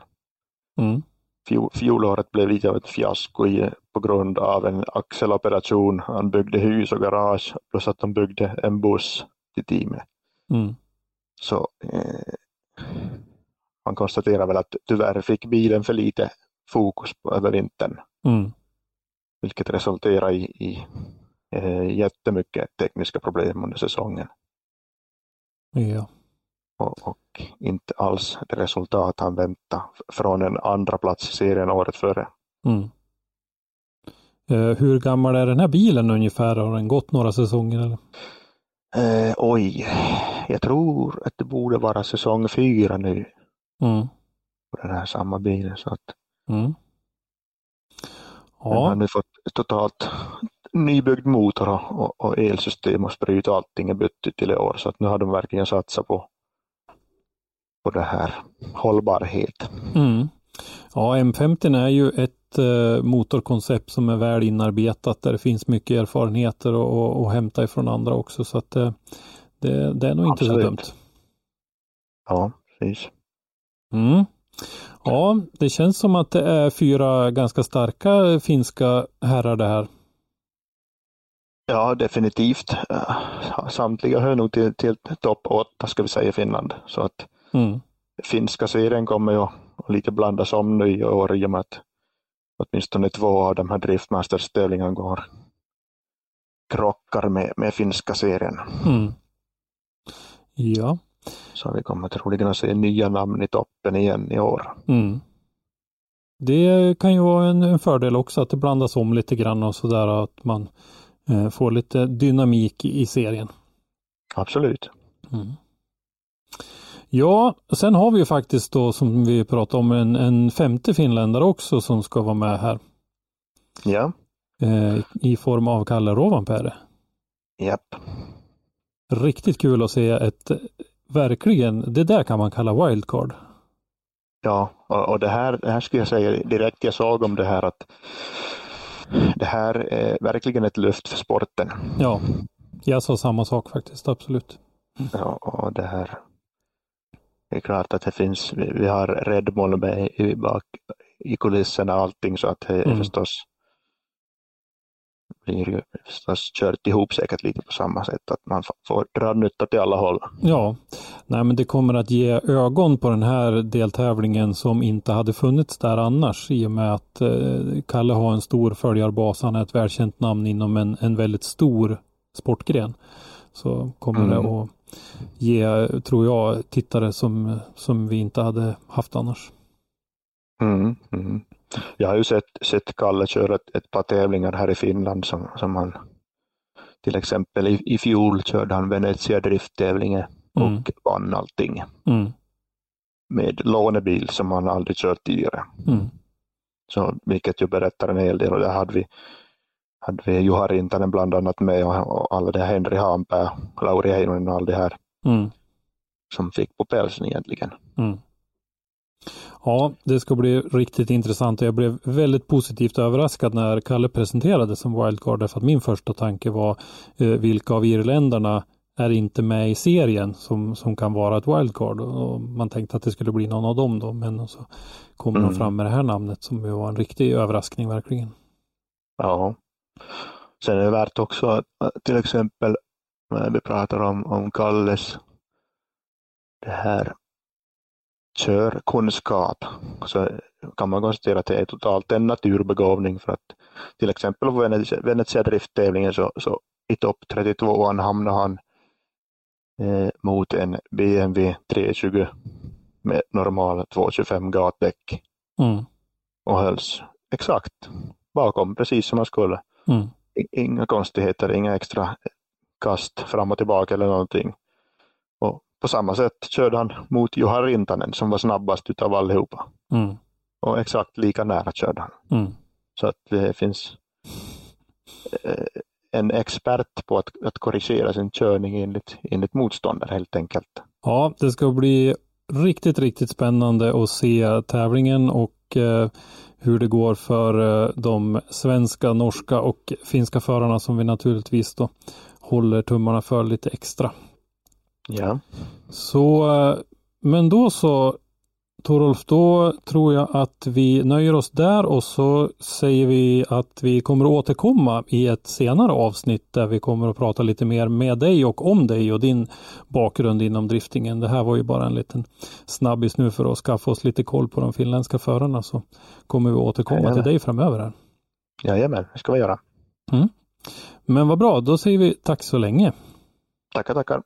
Mm. Fjol, fjolåret blev lite av ett fiasko i, på grund av en axeloperation. Han byggde hus och garage plus att de byggde en buss till teamet. Mm. Så eh, han konstaterar väl att tyvärr fick bilen för lite fokus på över vintern. Mm. Vilket resulterar i, i eh, jättemycket tekniska problem under säsongen. Ja. Och, och, inte alls det resultat han väntade från en andra plats i serien året före. Mm. Eh, hur gammal är den här bilen ungefär? Har den gått några säsonger? Eller? Eh, oj, jag tror att det borde vara säsong fyra nu. Mm. På den här samma bilen. Så att mm. Ja. Den har nu fått totalt nybyggd motor och, och elsystem och sprit och allting är bytt till i år. Så att nu har de verkligen satsat på, på det här hållbarhet. Mm. Ja, M50 är ju ett eh, motorkoncept som är väl inarbetat där det finns mycket erfarenheter och, och, och hämta ifrån andra också. Så att eh, det, det, är nog inte Absolut. så dumt. Ja, precis. Mm. Ja, det känns som att det är fyra ganska starka finska herrar det här. Ja, definitivt. Samtliga hör nog till, till topp åtta ska vi säga i Finland. Så att mm. finska serien kommer ju att lite blandas om nu i år i och med att åtminstone två av de här Driftmasters-tävlingarna går krockar med, med finska serien. Mm. Ja. Så vi kommer troligen att se nya namn i toppen igen i år. Mm. Det kan ju vara en, en, fördel också att det blandas om lite grann och sådär att man eh, får lite dynamik i, i serien. Absolut. Mm. Ja, sen har vi ju faktiskt då som vi pratade om en, en femte finländare också som ska vara med här. Ja. Eh, I form av Kalle Rovanperä. Japp. Riktigt kul att se ett verkligen, det där kan man kalla wildcard. Ja, och, och det, här, det här skulle jag säga direkt jag såg om det här att det här är verkligen ett lyft för sporten. Ja, jag sa samma sak faktiskt, absolut. Ja, och det här det är klart att det finns, vi har Red Bull med i, bak, i kulisserna och allting så att det Mm. förstås blir ju förstås kört ihop säkert lite på samma sätt att man får- får dra nytta till alla håll. Ja, nej men det kommer att ge ögon på den här deltävlingen som inte hade funnits där annars i och med att eh, Kalle har en stor följarbas. Han är ett välkänt namn inom en, en väldigt stor sportgren. Så kommer Mm. det att ge, tror jag, tittare som, som vi inte hade haft annars. Mm, mm. Jag har ju sett, sett Kalle köra ett, ett par tävlingar här i Finland som, som han till exempel i, i fjol körde han Venezia drifttävlingen och Mm. vann allting Mm, med lånebil som han aldrig kört tidigare. mm, Så, vilket ju berättar en hel del och där hade vi, hade vi Juha Rintanen bland annat med och, alla det här Henri Haanpää, Lauri Heinonen och all det här mm, som fick på pälsen egentligen. mm. Ja, det ska bli riktigt intressant och jag blev väldigt positivt överraskad när Kalle presenterade som wildcard därför att min första tanke var eh, vilka av irländarna är inte med i serien som, som kan vara ett wildcard och man tänkte att det skulle bli någon av dem då men så kommer mm. de fram med det här namnet som ju var en riktig överraskning verkligen. Ja. Sen är det värt också att till exempel när vi pratar om, om Kalles det här körkunskap så kan man konstatera att det är totalt en naturbegåvning för att till exempel på Venetia drifttävlingen så, så i topp 32 hamnade han eh, mot en BMW 320 med normal 225 gatdäck mm. och hölls exakt bakom precis som man skulle. Mm. Inga konstigheter, inga extra kast fram och tillbaka eller någonting. Och på samma sätt körde han mot Juha Rintanen som var snabbast utav allihopa. Mm. Och exakt lika nära körde han. Mm. Så att det finns eh, en expert på att, att korrigera sin körning enligt, enligt motståndare helt enkelt. Ja, det ska bli riktigt, riktigt spännande att se tävlingen och eh, hur det går för eh, de svenska, norska och finska förarna som vi naturligtvis då håller tummarna för lite extra. Ja. Så, eh, men då så Torolf, då tror jag att vi nöjer oss där och så säger vi att vi kommer att återkomma i ett senare avsnitt där vi kommer att prata lite mer med dig och om dig och din bakgrund inom driftingen. Det här var ju bara en liten snabbis nu för att skaffa oss lite koll på de finländska förarna så kommer vi återkomma Jajamän. till dig framöver. Här. Jajamän, det ska vi göra. Mm. Men vad bra, då säger vi tack så länge. Tackar, tackar.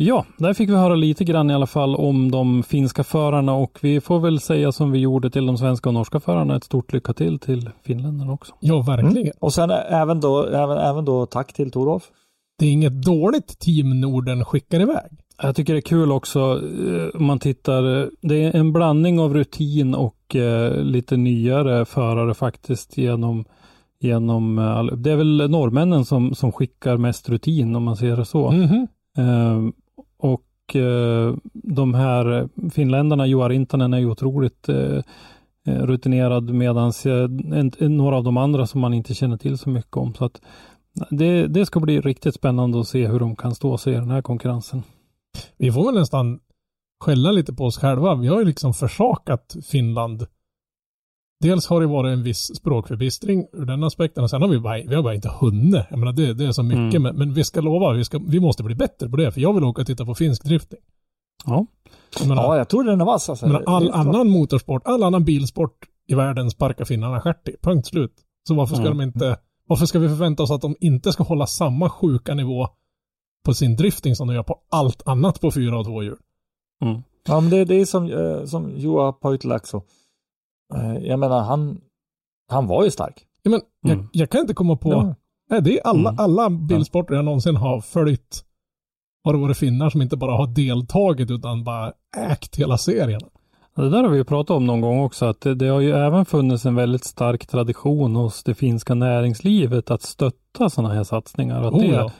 Ja, där fick vi höra lite grann i alla fall om de finska förarna och vi får väl säga som vi gjorde till de svenska och norska förarna. Ett stort lycka till till finländarna också. Ja, verkligen. Mm. Och sen även då, även, även då tack till Torolf. Det är inget dåligt team Norden skickar iväg. Jag tycker det är kul också eh, om man tittar. Det är en blandning av rutin och eh, lite nyare förare faktiskt genom genom, eh, det är väl norrmännen som, som skickar mest rutin om man ser det så. Mm -hmm och eh, de här finländarna, Joar Rintanen är ju otroligt eh, eh rutinerad medan några av de andra som man inte känner till så mycket om. Så att det, det ska bli riktigt spännande att se hur de kan stå sig i den här konkurrensen. Vi får väl nästan skälla lite på oss själva. Vi har ju liksom försakat Finland dels har det varit en viss språkförbistring ur den aspekten och sen har vi bara, vi har bara inte hunnit. Jag menar det, det är så mycket mm. men, men, vi ska lova, vi, ska, vi måste bli bättre på det för jag vill åka och titta på finsk drifting. Ja. Jag menar, ja, jag tror den är vass alltså. Men all annan motorsport, all annan bilsport i världen sparkar finnarna stjärt i. Punkt slut. Så varför ska mm. de inte, varför ska vi förvänta oss att de inte ska hålla samma sjuka nivå på sin drifting som de gör på allt annat på fyra och två hjul? Mm. Ja, men det, det är som, eh, som Joa Poitlakso. Eh, jag menar, han, han var ju stark. Ja, men mm. jag, jag, kan inte komma på, ja. nej, det är alla, mm. alla bilsporter jag någonsin har följt har det varit finnar som inte bara har deltagit utan bara ägt hela serien. Det där har vi ju pratat om någon gång också, att det, det, har ju även funnits en väldigt stark tradition hos det finska näringslivet att stötta sådana här satsningar. Att oh, det, ja.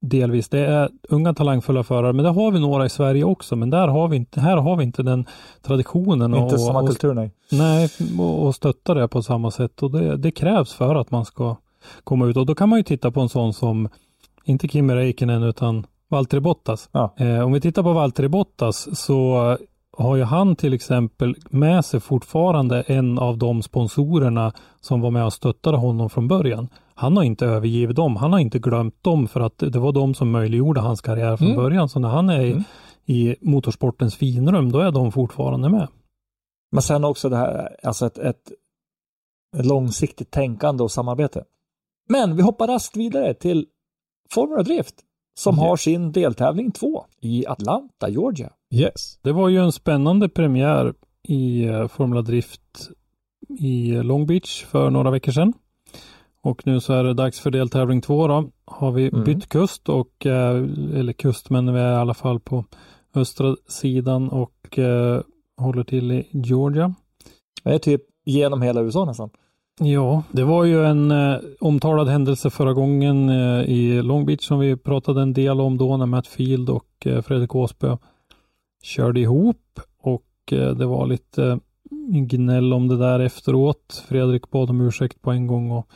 Delvis. Det är unga talangfulla förare, men det har vi några i Sverige också. Men där har vi inte, här har vi inte den traditionen. Inte och, samma kultur, nej. Nej, och, och stötta det på samma sätt. Och det, det, krävs för att man ska komma ut. Och då kan man ju titta på en sån som, inte Kimi Räikkönen, utan Valtteri Bottas. Ja. Eh, om vi tittar på Valtteri Bottas så har ju han till exempel med sig fortfarande en av de sponsorerna som var med och stöttade honom från början han har inte övergivit dem. Han har inte glömt dem för att det var de som möjliggjorde hans karriär från mm. början. Så när han är mm. i, motorsportens finrum, då är de fortfarande med. Men sen också det här, alltså ett, ett, långsiktigt tänkande och samarbete. Men vi hoppar raskt vidare till Formula Drift som yeah. har sin deltävling 2 i Atlanta, Georgia. Yes. Det var ju en spännande premiär i eh, Formula Drift i Long Beach för några veckor sedan. Och nu så är det dags för deltävling två då. Har vi mm. bytt kust och, eh, eller kust, men vi är i alla fall på östra sidan och eh, håller till i Georgia. Det är typ genom hela USA nästan. Ja, det var ju en eh, omtalad händelse förra gången eh, i Long Beach som vi pratade en del om då när Matt Field och eh, Fredrik Åsbö körde ihop och eh, det var lite gnäll om det där efteråt. Fredrik bad om ursäkt på en gång och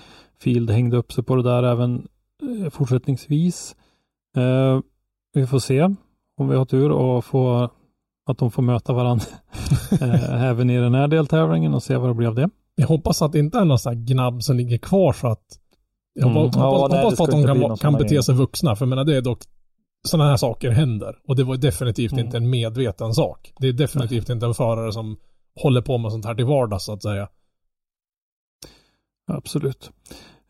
Field hängde upp sig på det där även eh, fortsättningsvis. Eh, vi får se om vi har tur och få att de får möta varandra eh, även i den här deltävlingen och se vad det blir av det. Jag hoppas att det inte är någon sån här gnabb som ligger kvar så att jag Mm. hoppas, Ja, hoppas, nej, hoppas att de kan, kan bete sig vuxna. För jag menar, det är dock sådana här saker händer. Och det var definitivt Mm. inte en medveten sak. Det är definitivt inte en förare som håller på med sånt här till vardags så att säga. Absolut.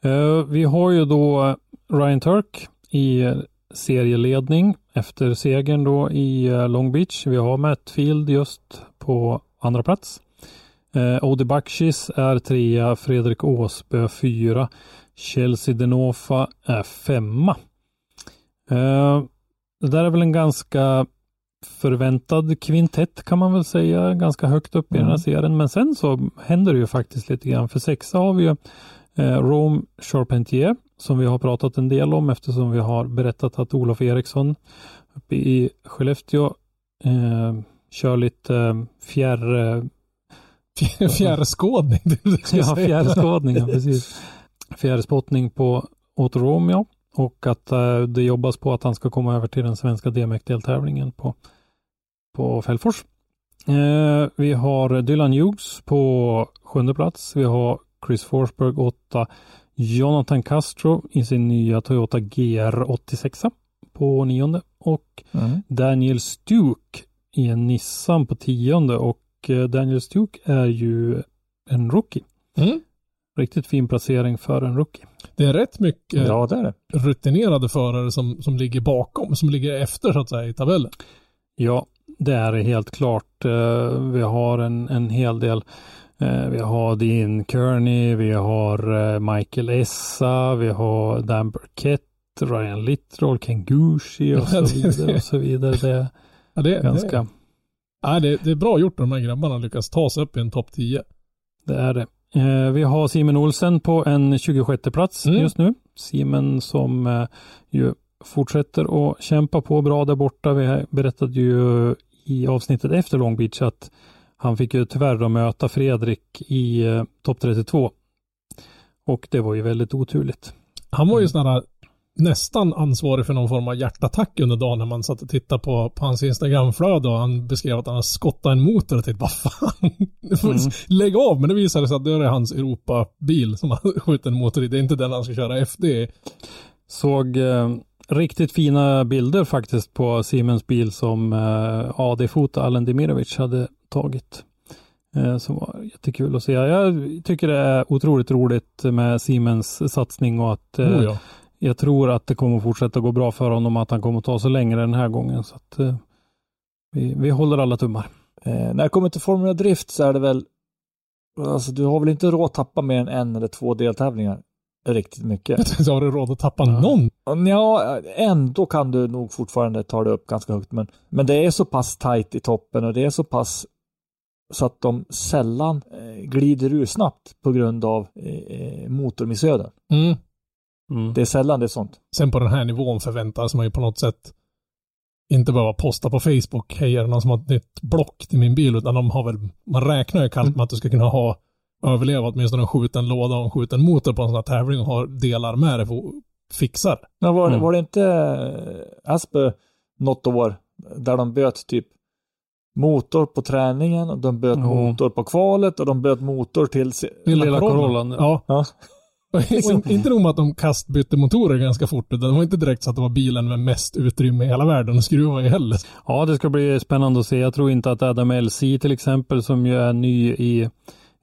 Eh, vi har ju då Ryan Turk i serieledning efter segern då i eh, Long Beach. Vi har Matt Field just på andra plats. Eh, Odi Bakshis är trea, Fredrik Åsbö fyra, Chelsea Denofa är femma. Eh, det där är väl en ganska förväntad kvintett kan man väl säga, ganska högt upp i den här serien. Men sen så händer det ju faktiskt lite grann. För sexa har vi ju eh, Rome Charpentier som vi har pratat en del om eftersom vi har berättat att Olof Eriksson uppe i Skellefteå eh, kör lite eh, fjärr... Eh, Fjärrskådning. ja, fjärrskådning, ja, precis. Fjärrspottning på åt Rome, ja. Och att eh, det jobbas på att han ska komma över till den svenska DMX-deltävlingen på, på Fällfors. Eh, vi har Dylan Hughes på sjunde plats. Vi har Chris Forsberg åtta. Jonathan Castro i sin nya Toyota GR86 på nionde. Och Mm. Daniel Stuke i en Nissan på tionde. Och eh, Daniel Stuke är ju en rookie. Mm. Riktigt fin placering för en rookie. Det är rätt mycket Ja, det är det. rutinerade förare som, som ligger bakom, som ligger efter så att säga i tabellen. Ja, det är det helt klart. Eh, Vi har en, en hel del. Eh, Vi har Dean Kearney, vi har eh, Michael Essa, vi har Dan Burkett, Ryan Littroll, Ken Gucci och så vidare. Och så vidare. Det är Ja, det, ganska, det, nej, det, det är bra gjort de här grabbarna lyckas ta sig upp i en topp 10. det är det. Eh, Vi har Simon Olsen på en 26 plats Mm. just nu. Simon som eh, ju fortsätter att kämpa på bra där borta. Vi berättade ju i avsnittet efter Long Beach att han fick ju tyvärr möta Fredrik i eh, topp 32. Och det var ju väldigt oturligt. Han var ju sån här nästan ansvarig för någon form av hjärtattack under dagen när man satt och tittade på, på hans Instagramflöde och han beskrev att han har skottat en motor och tänkte vad fan, Mm. lägg av. Men det visade sig att det är hans Europabil som han skjutit en motor i. Det är inte den han ska köra FD. Såg eh, riktigt fina bilder faktiskt på Siemens bil som eh, AD-foto Allen Demirovic hade tagit. Eh, som var jättekul att se. Jag tycker det är otroligt roligt med Siemens satsning och att eh, Oh, ja. Jag tror att det kommer att fortsätta gå bra för honom att han kommer att ta sig längre den här gången. Så att, eh, vi, vi håller alla tummar. Eh, när det kommer till Formula Drift så är det väl, alltså du har väl inte råd att tappa mer än en eller två deltävlingar riktigt mycket. Så har du råd att tappa Ja. någon? Ja, ändå kan du nog fortfarande ta det upp ganska högt, men, men det är så pass tajt i toppen och det är så pass så att de sällan eh, glider ur snabbt på grund av eh, motormissöden. Mm. Mm. Det är sällan det är sånt. Sen på den här nivån förväntas man ju på något sätt inte behöva posta på Facebook, hej är det någon som har ett nytt block till min bil, utan de har väl, man räknar ju kallt med att du ska kunna ha överleva åtminstone en skjuten låda och en skjuten motor på en sån här tävling och ha delar med dig för att fixa det. Men var, Mm. var det inte eh, Asper något år där de böt typ motor på träningen och de böt Jo. motor på kvalet och de böt motor till... se- Lilla Corollan. Ja. Ja. Och inte nog med att de kastbytte motorer ganska fort, det var inte direkt så att det var bilen med mest utrymme i hela världen att skruva i heller. Ja, det ska bli spännande att se. Jag tror inte att Adam LC till exempel, som ju är ny i,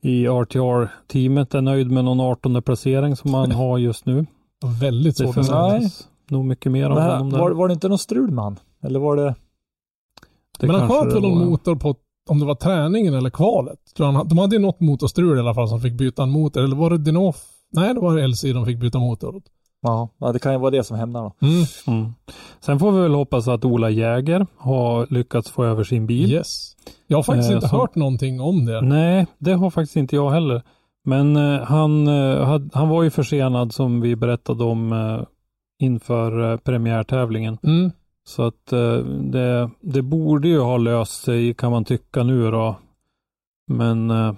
i RTR-teamet, är nöjd med någon 18 placering som han har just nu. Väldigt svårt att säga. nog mycket mer Men honom där. var, var det inte någon strul med han? Eller var det... Det Men han sköt väl någon motor på, om det var träningen eller kvalet. Tror han, de hade ju något motorstrul i alla fall som fick byta en motor. Eller var det Dinoff? Nej, det var LC de fick byta motor åt. Ja, det kan ju vara det som händer då. Mm. Mm. Sen får vi väl hoppas att Ola Jäger har lyckats få över sin bil. Yes. Jag har faktiskt Eh, inte så- hört någonting om det. Nej, det har faktiskt inte jag heller. Men eh, han, eh, had, han var ju försenad som vi berättade om eh, inför eh, premiärtävlingen. Mm. Så att eh, det, det borde ju ha löst sig kan man tycka nu då. Men eh,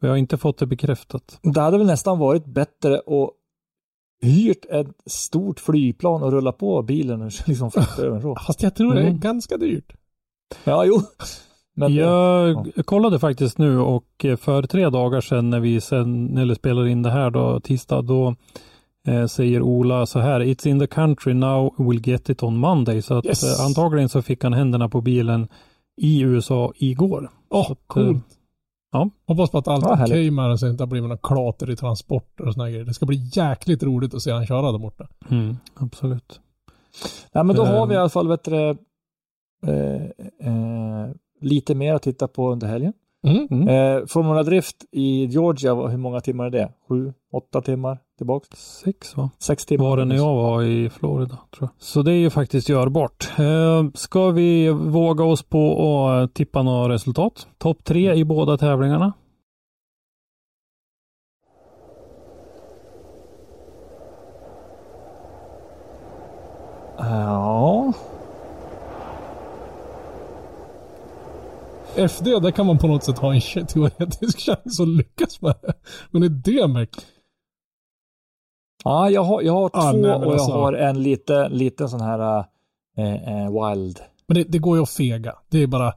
vi har inte fått det bekräftat. Det hade väl nästan varit bättre att hyrt ett stort flygplan och rulla på bilen och liksom flytta över så. Fast jag tror det är Mm. ganska dyrt. Ja, jo. Men, Jag kollade faktiskt nu och eh, för tre dagar sedan när vi sen, eller spelar in det här då, tisdag, då eh, säger Ola så här, It's in the country now, we'll get it on Monday. Så att Yes. eh, antagligen så fick han händerna på bilen i USA igår. Åh, Så att, eh, coolt. Ja. Hoppas på att allt Ja, är okej med det så det inte har blivit några klater i transporter och såna grejer. Det ska bli jäkligt roligt att se han köra där borta. Mm, absolut. Nej, men då har vi i alla fall vet du, eh, eh, lite mer att titta på under helgen. Mm. Mm. Eh, Formula Drift i Georgia, hur många timmar är det? Sju, åtta timmar tillbaks? Sex va? Sex timmar? Var det när jag var i Florida tror jag. Så det är ju faktiskt görbart. Eh, ska vi våga oss på att tippa några resultat? Topp tre i båda tävlingarna. Ja, FD, där kan man på något sätt ha en teoretisk chans att lyckas med det. Men är det mäktigt? Ja jag har, jag har Ah, två nej, och jag alltså- har en lite, lite sån här eh, eh, wild. Men det, det går ju att fega. Det är bara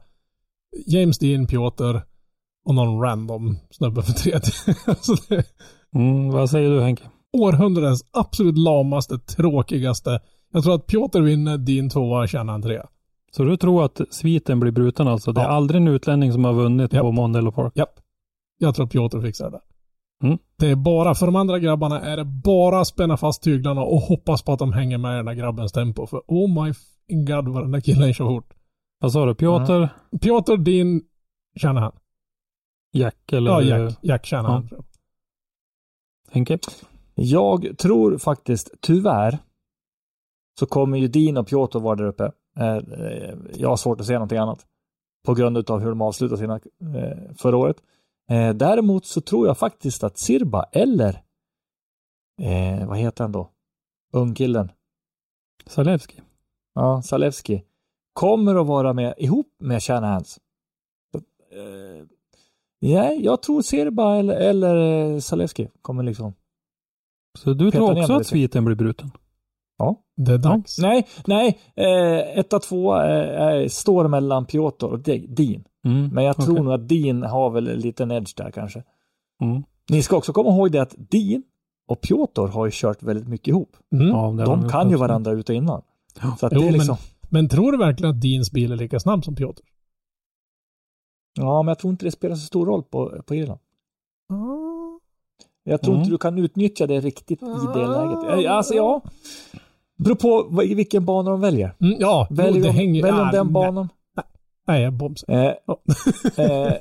James Dean, Piotr och någon random snubbe för tredje. alltså det Mm, vad säger du Henke? århundradets absolut lamaste, tråkigaste. Jag tror att Piotr vinner, Dean tvåa, han trea. Så du tror att sviten blir bruten alltså? Det är Ja. aldrig en utlänning som har vunnit Japp. på Mondello Park? Japp. Jag tror Piotr fixar det. Mm. Det är bara, för de andra grabbarna är det bara att spänna fast tyglarna och hoppas på att de hänger med i den där grabbens tempo. För oh my god vad den där killen kör fort. Vad sa du? Piotr, Piotr, Dean, tjänar han. Jack eller Ja, Jack. Jack tjänar Ja. han. Henke? Jag tror faktiskt, tyvärr, så kommer ju Dean och Piotr vara där uppe. Eh, eh, jag har svårt att se någonting annat. På grund av hur de avslutade sina eh, förra året. Eh, däremot så tror jag faktiskt att Sirba eller eh, vad heter han då? Ungkillen. Zalewski? Ja, Zalewski. Kommer att vara med ihop med Shanahans. Eh, nej, jag tror Sirba eller, eller eh, Zalewski kommer liksom. Så du tror också att sviten blir bruten? Ja. Det är dags. Nej, nej. Eh, etta, tvåa eh, eh, står mellan Piotr och De- Dean. Mm, Men jag tror okej. nog att Dean har väl en liten edge där kanske. Mm. Ni ska också komma ihåg det att Dean och Piotr har ju kört väldigt mycket ihop. Mm. Ja, De kan ju varandra ut och innan. Ja. Så att Jo, det är men- liksom, Men tror du verkligen att Deans bil är lika snabb som Piotr? ja, men jag tror inte det spelar så stor roll på, på Irland. Jag tror Mm. inte du kan utnyttja det riktigt i det läget. Eh, Alltså ja, beror på vilken bana de väljer. Mm, ja, Väljer det de, hänger... väljer de ah, den nej. banan? Nej, jag bomsar. Eh, eh,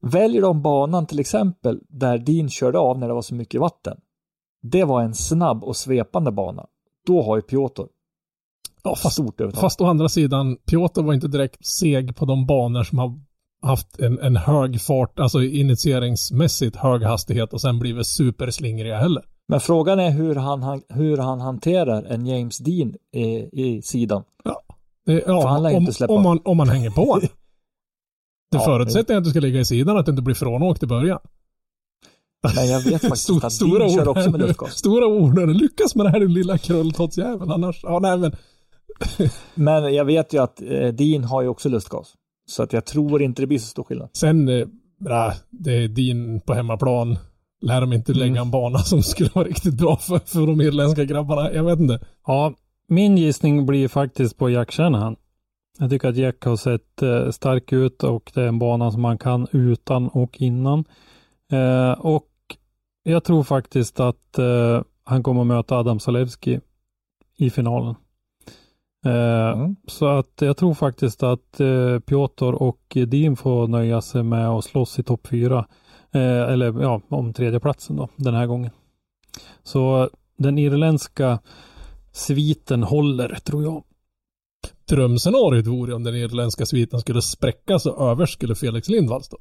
väljer de banan till exempel där Dean körde av när det var så mycket vatten. Det var en snabb och svepande bana. Då har ju Piotr Ja, fast, stort övertag. fast å andra sidan, Piotr var inte direkt seg på de banor som har haft en, en hög fart, alltså initieringsmässigt hög hastighet och sen blivit superslingriga heller. Men frågan är hur han, han, hur han hanterar en James Dean i, i sidan. Ja, För han lär ju om, inte släppa. om, man, om man hänger på. Det Ja, förutsätter att du ska ligga i sidan, att du inte blir frånåkt i början. Men jag vet faktiskt Stor, att stora Dean kör också med luftgas. Stora ord. här. Lyckas med det här din lilla krulltottsjävel. Annars, ja nej men. Men jag vet ju att eh, Dean har ju också lustgas. Så att jag tror inte det blir så stor skillnad. Sen, eh, det är din på hemmaplan. Lär de inte lägga Mm. en bana som skulle vara riktigt bra för, för de irländska grabbarna. Jag vet inte. Ja, min gissning blir faktiskt på Jack Shanahan. Jag tycker att Jack har sett eh, stark ut och det är en bana som man kan utan och innan. Eh, och jag tror faktiskt att eh, han kommer att möta Adam Zalewski i finalen. Eh, Mm. Så att jag tror faktiskt att eh, Piotr och Dean får nöja sig med att slåss i topp fyra. Eh, eller ja, om tredjeplatsen då, den här gången. Så den irländska sviten håller, tror jag. Drömscenariot vore om den irländska sviten skulle spräckas och överst skulle Felix Lindvall stå.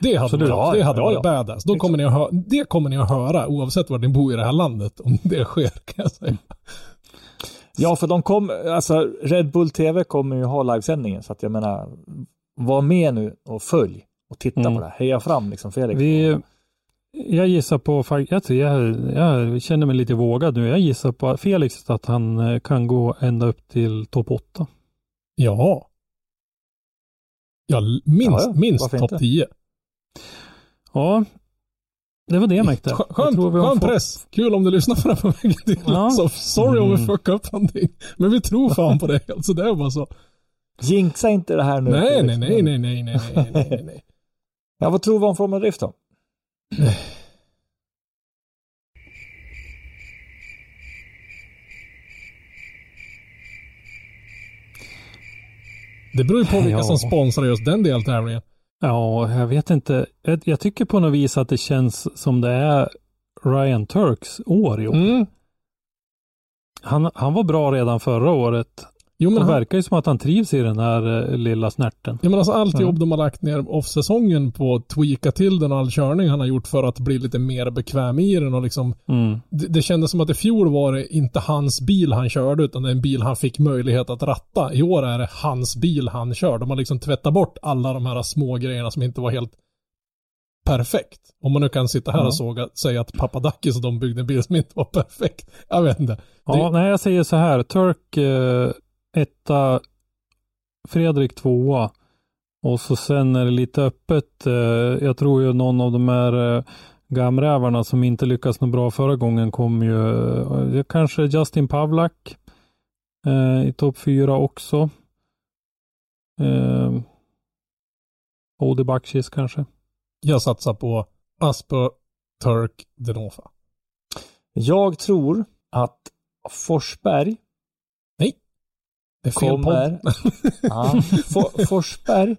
Det hade Absolut. varit, det hade Ja, varit ja. badass. Då kommer ni att hö- det kommer ni att höra oavsett var ni bor i det här landet om det sker kan jag säga. Ja, för de kom, alltså Red Bull TV kommer ju ha livesändningen, så att jag menar, var med nu och följ och titta mm. på det. Heja fram liksom Felix. Vi, jag gissar på, jag, jag, jag känner mig lite vågad nu. Jag gissar på Felix att han eh, kan gå ända upp till topp 8. Ja. Ja, minst, ja, minst topp 10. Ja, det var det jag märkte. Skönt, jag skön press. Kul om du lyssnar på den på vägen till ja. Alltså, sorry mm. om vi mm. fuckar upp någonting. Men vi tror fan på det. Alltså, det är bara så. Jinxa inte det här nu. Nej, nej, nej, nej, nej, nej, nej, nej. Ja, vad tror vi om Formel Drift då? Det beror ju på vilka Ja. som sponsrar just den deltävlingen. Ja, jag vet inte. Jag, jag tycker på något vis att det känns som det är Ryan Turks år i år. Mm. Han, han var bra redan förra året. Jo, men det han, verkar ju som att han trivs i den här eh, lilla snärten. Ja, men alltså allt Ja. jobb de har lagt ner off-säsongen på att tweaka till den och all körning han har gjort för att bli lite mer bekväm i den och liksom Mm. det, det kändes som att i fjol var det inte hans bil han körde utan det är en bil han fick möjlighet att ratta. I år är det hans bil han kör. De har liksom tvättat bort alla de här små grejerna som inte var helt perfekt. Om man nu kan sitta här Ja. och såga, säga att Papadakis och de byggde en bil som inte var perfekt. Jag vet inte. Ja, Det- nej, jag säger så här. Turk eh, etta, Fredrik tvåa. Och så sen är det lite öppet. Eh, jag tror ju någon av de här eh, gamrävarna som inte lyckas något bra förra gången kom ju eh, kanske Justin Pavlak i topp fyra också. Eh, Odi Bakshis kanske. Jag satsar på Aspo, Turk, Denofa. Jag tror att Forsberg kommer... ja, For, Forsberg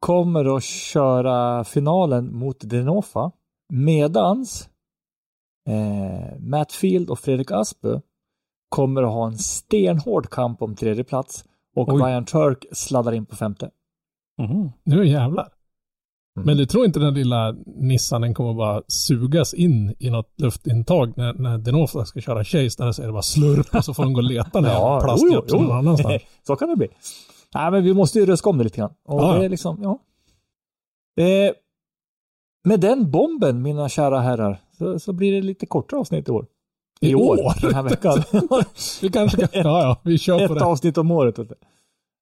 kommer att köra finalen mot Denofa medans eh, Matt Field och Fredrik Aspe kommer att ha en stenhård kamp om tredje plats och Oj. Ryan Turk sladdar in på femte. Mhm. Nu jävlar. Mm. Men du tror inte den lilla Nissanen kommer bara sugas in i något luftintag när, när Denofa ska köra chase där så är det bara slurp och så får de gå och leta när ja, plastjäpsen någon annanstans. Så kan det bli. Nej, men vi måste ju röska om det lite grann. Och Ja, det är liksom, ja. Eh, med den bomben, mina kära herrar, så, så blir det lite kortare avsnitt i år. I, I år? Den här veckan. Vi kanske kan, ja ja, vi kör på Ett det. avsnitt om året.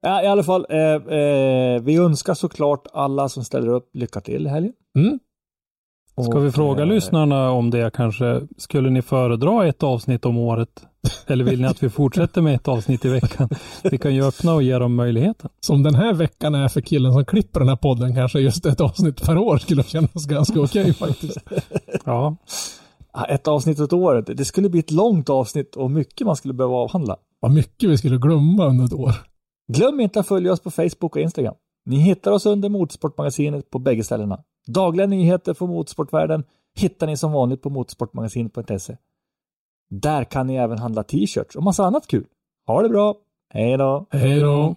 Ja, I alla fall, eh, eh, vi önskar såklart alla som ställer upp lycka till i helgen. Mm. Ska vi fråga eh, lyssnarna om det kanske? Skulle ni föredra ett avsnitt om året? Eller vill ni att vi fortsätter med ett avsnitt i veckan? Vi kan ju öppna och ge dem möjligheten. Som den här veckan är för killen som klipper den här podden kanske just ett avsnitt per år skulle kännas ganska okej faktiskt. Ja, Ja, Ett avsnitt åt året. Det skulle bli ett långt avsnitt och mycket man skulle behöva avhandla. Vad mycket vi skulle glömma under ett år. Glöm inte att följa oss på Facebook och Instagram. Ni hittar oss under Motorsportmagasinet på bägge ställena. Dagliga nyheter från motorsportvärlden hittar ni som vanligt på motorsportmagasinet.se. Där kan ni även handla t-shirts och massa annat kul. Ha det bra! Hej då! Hej då!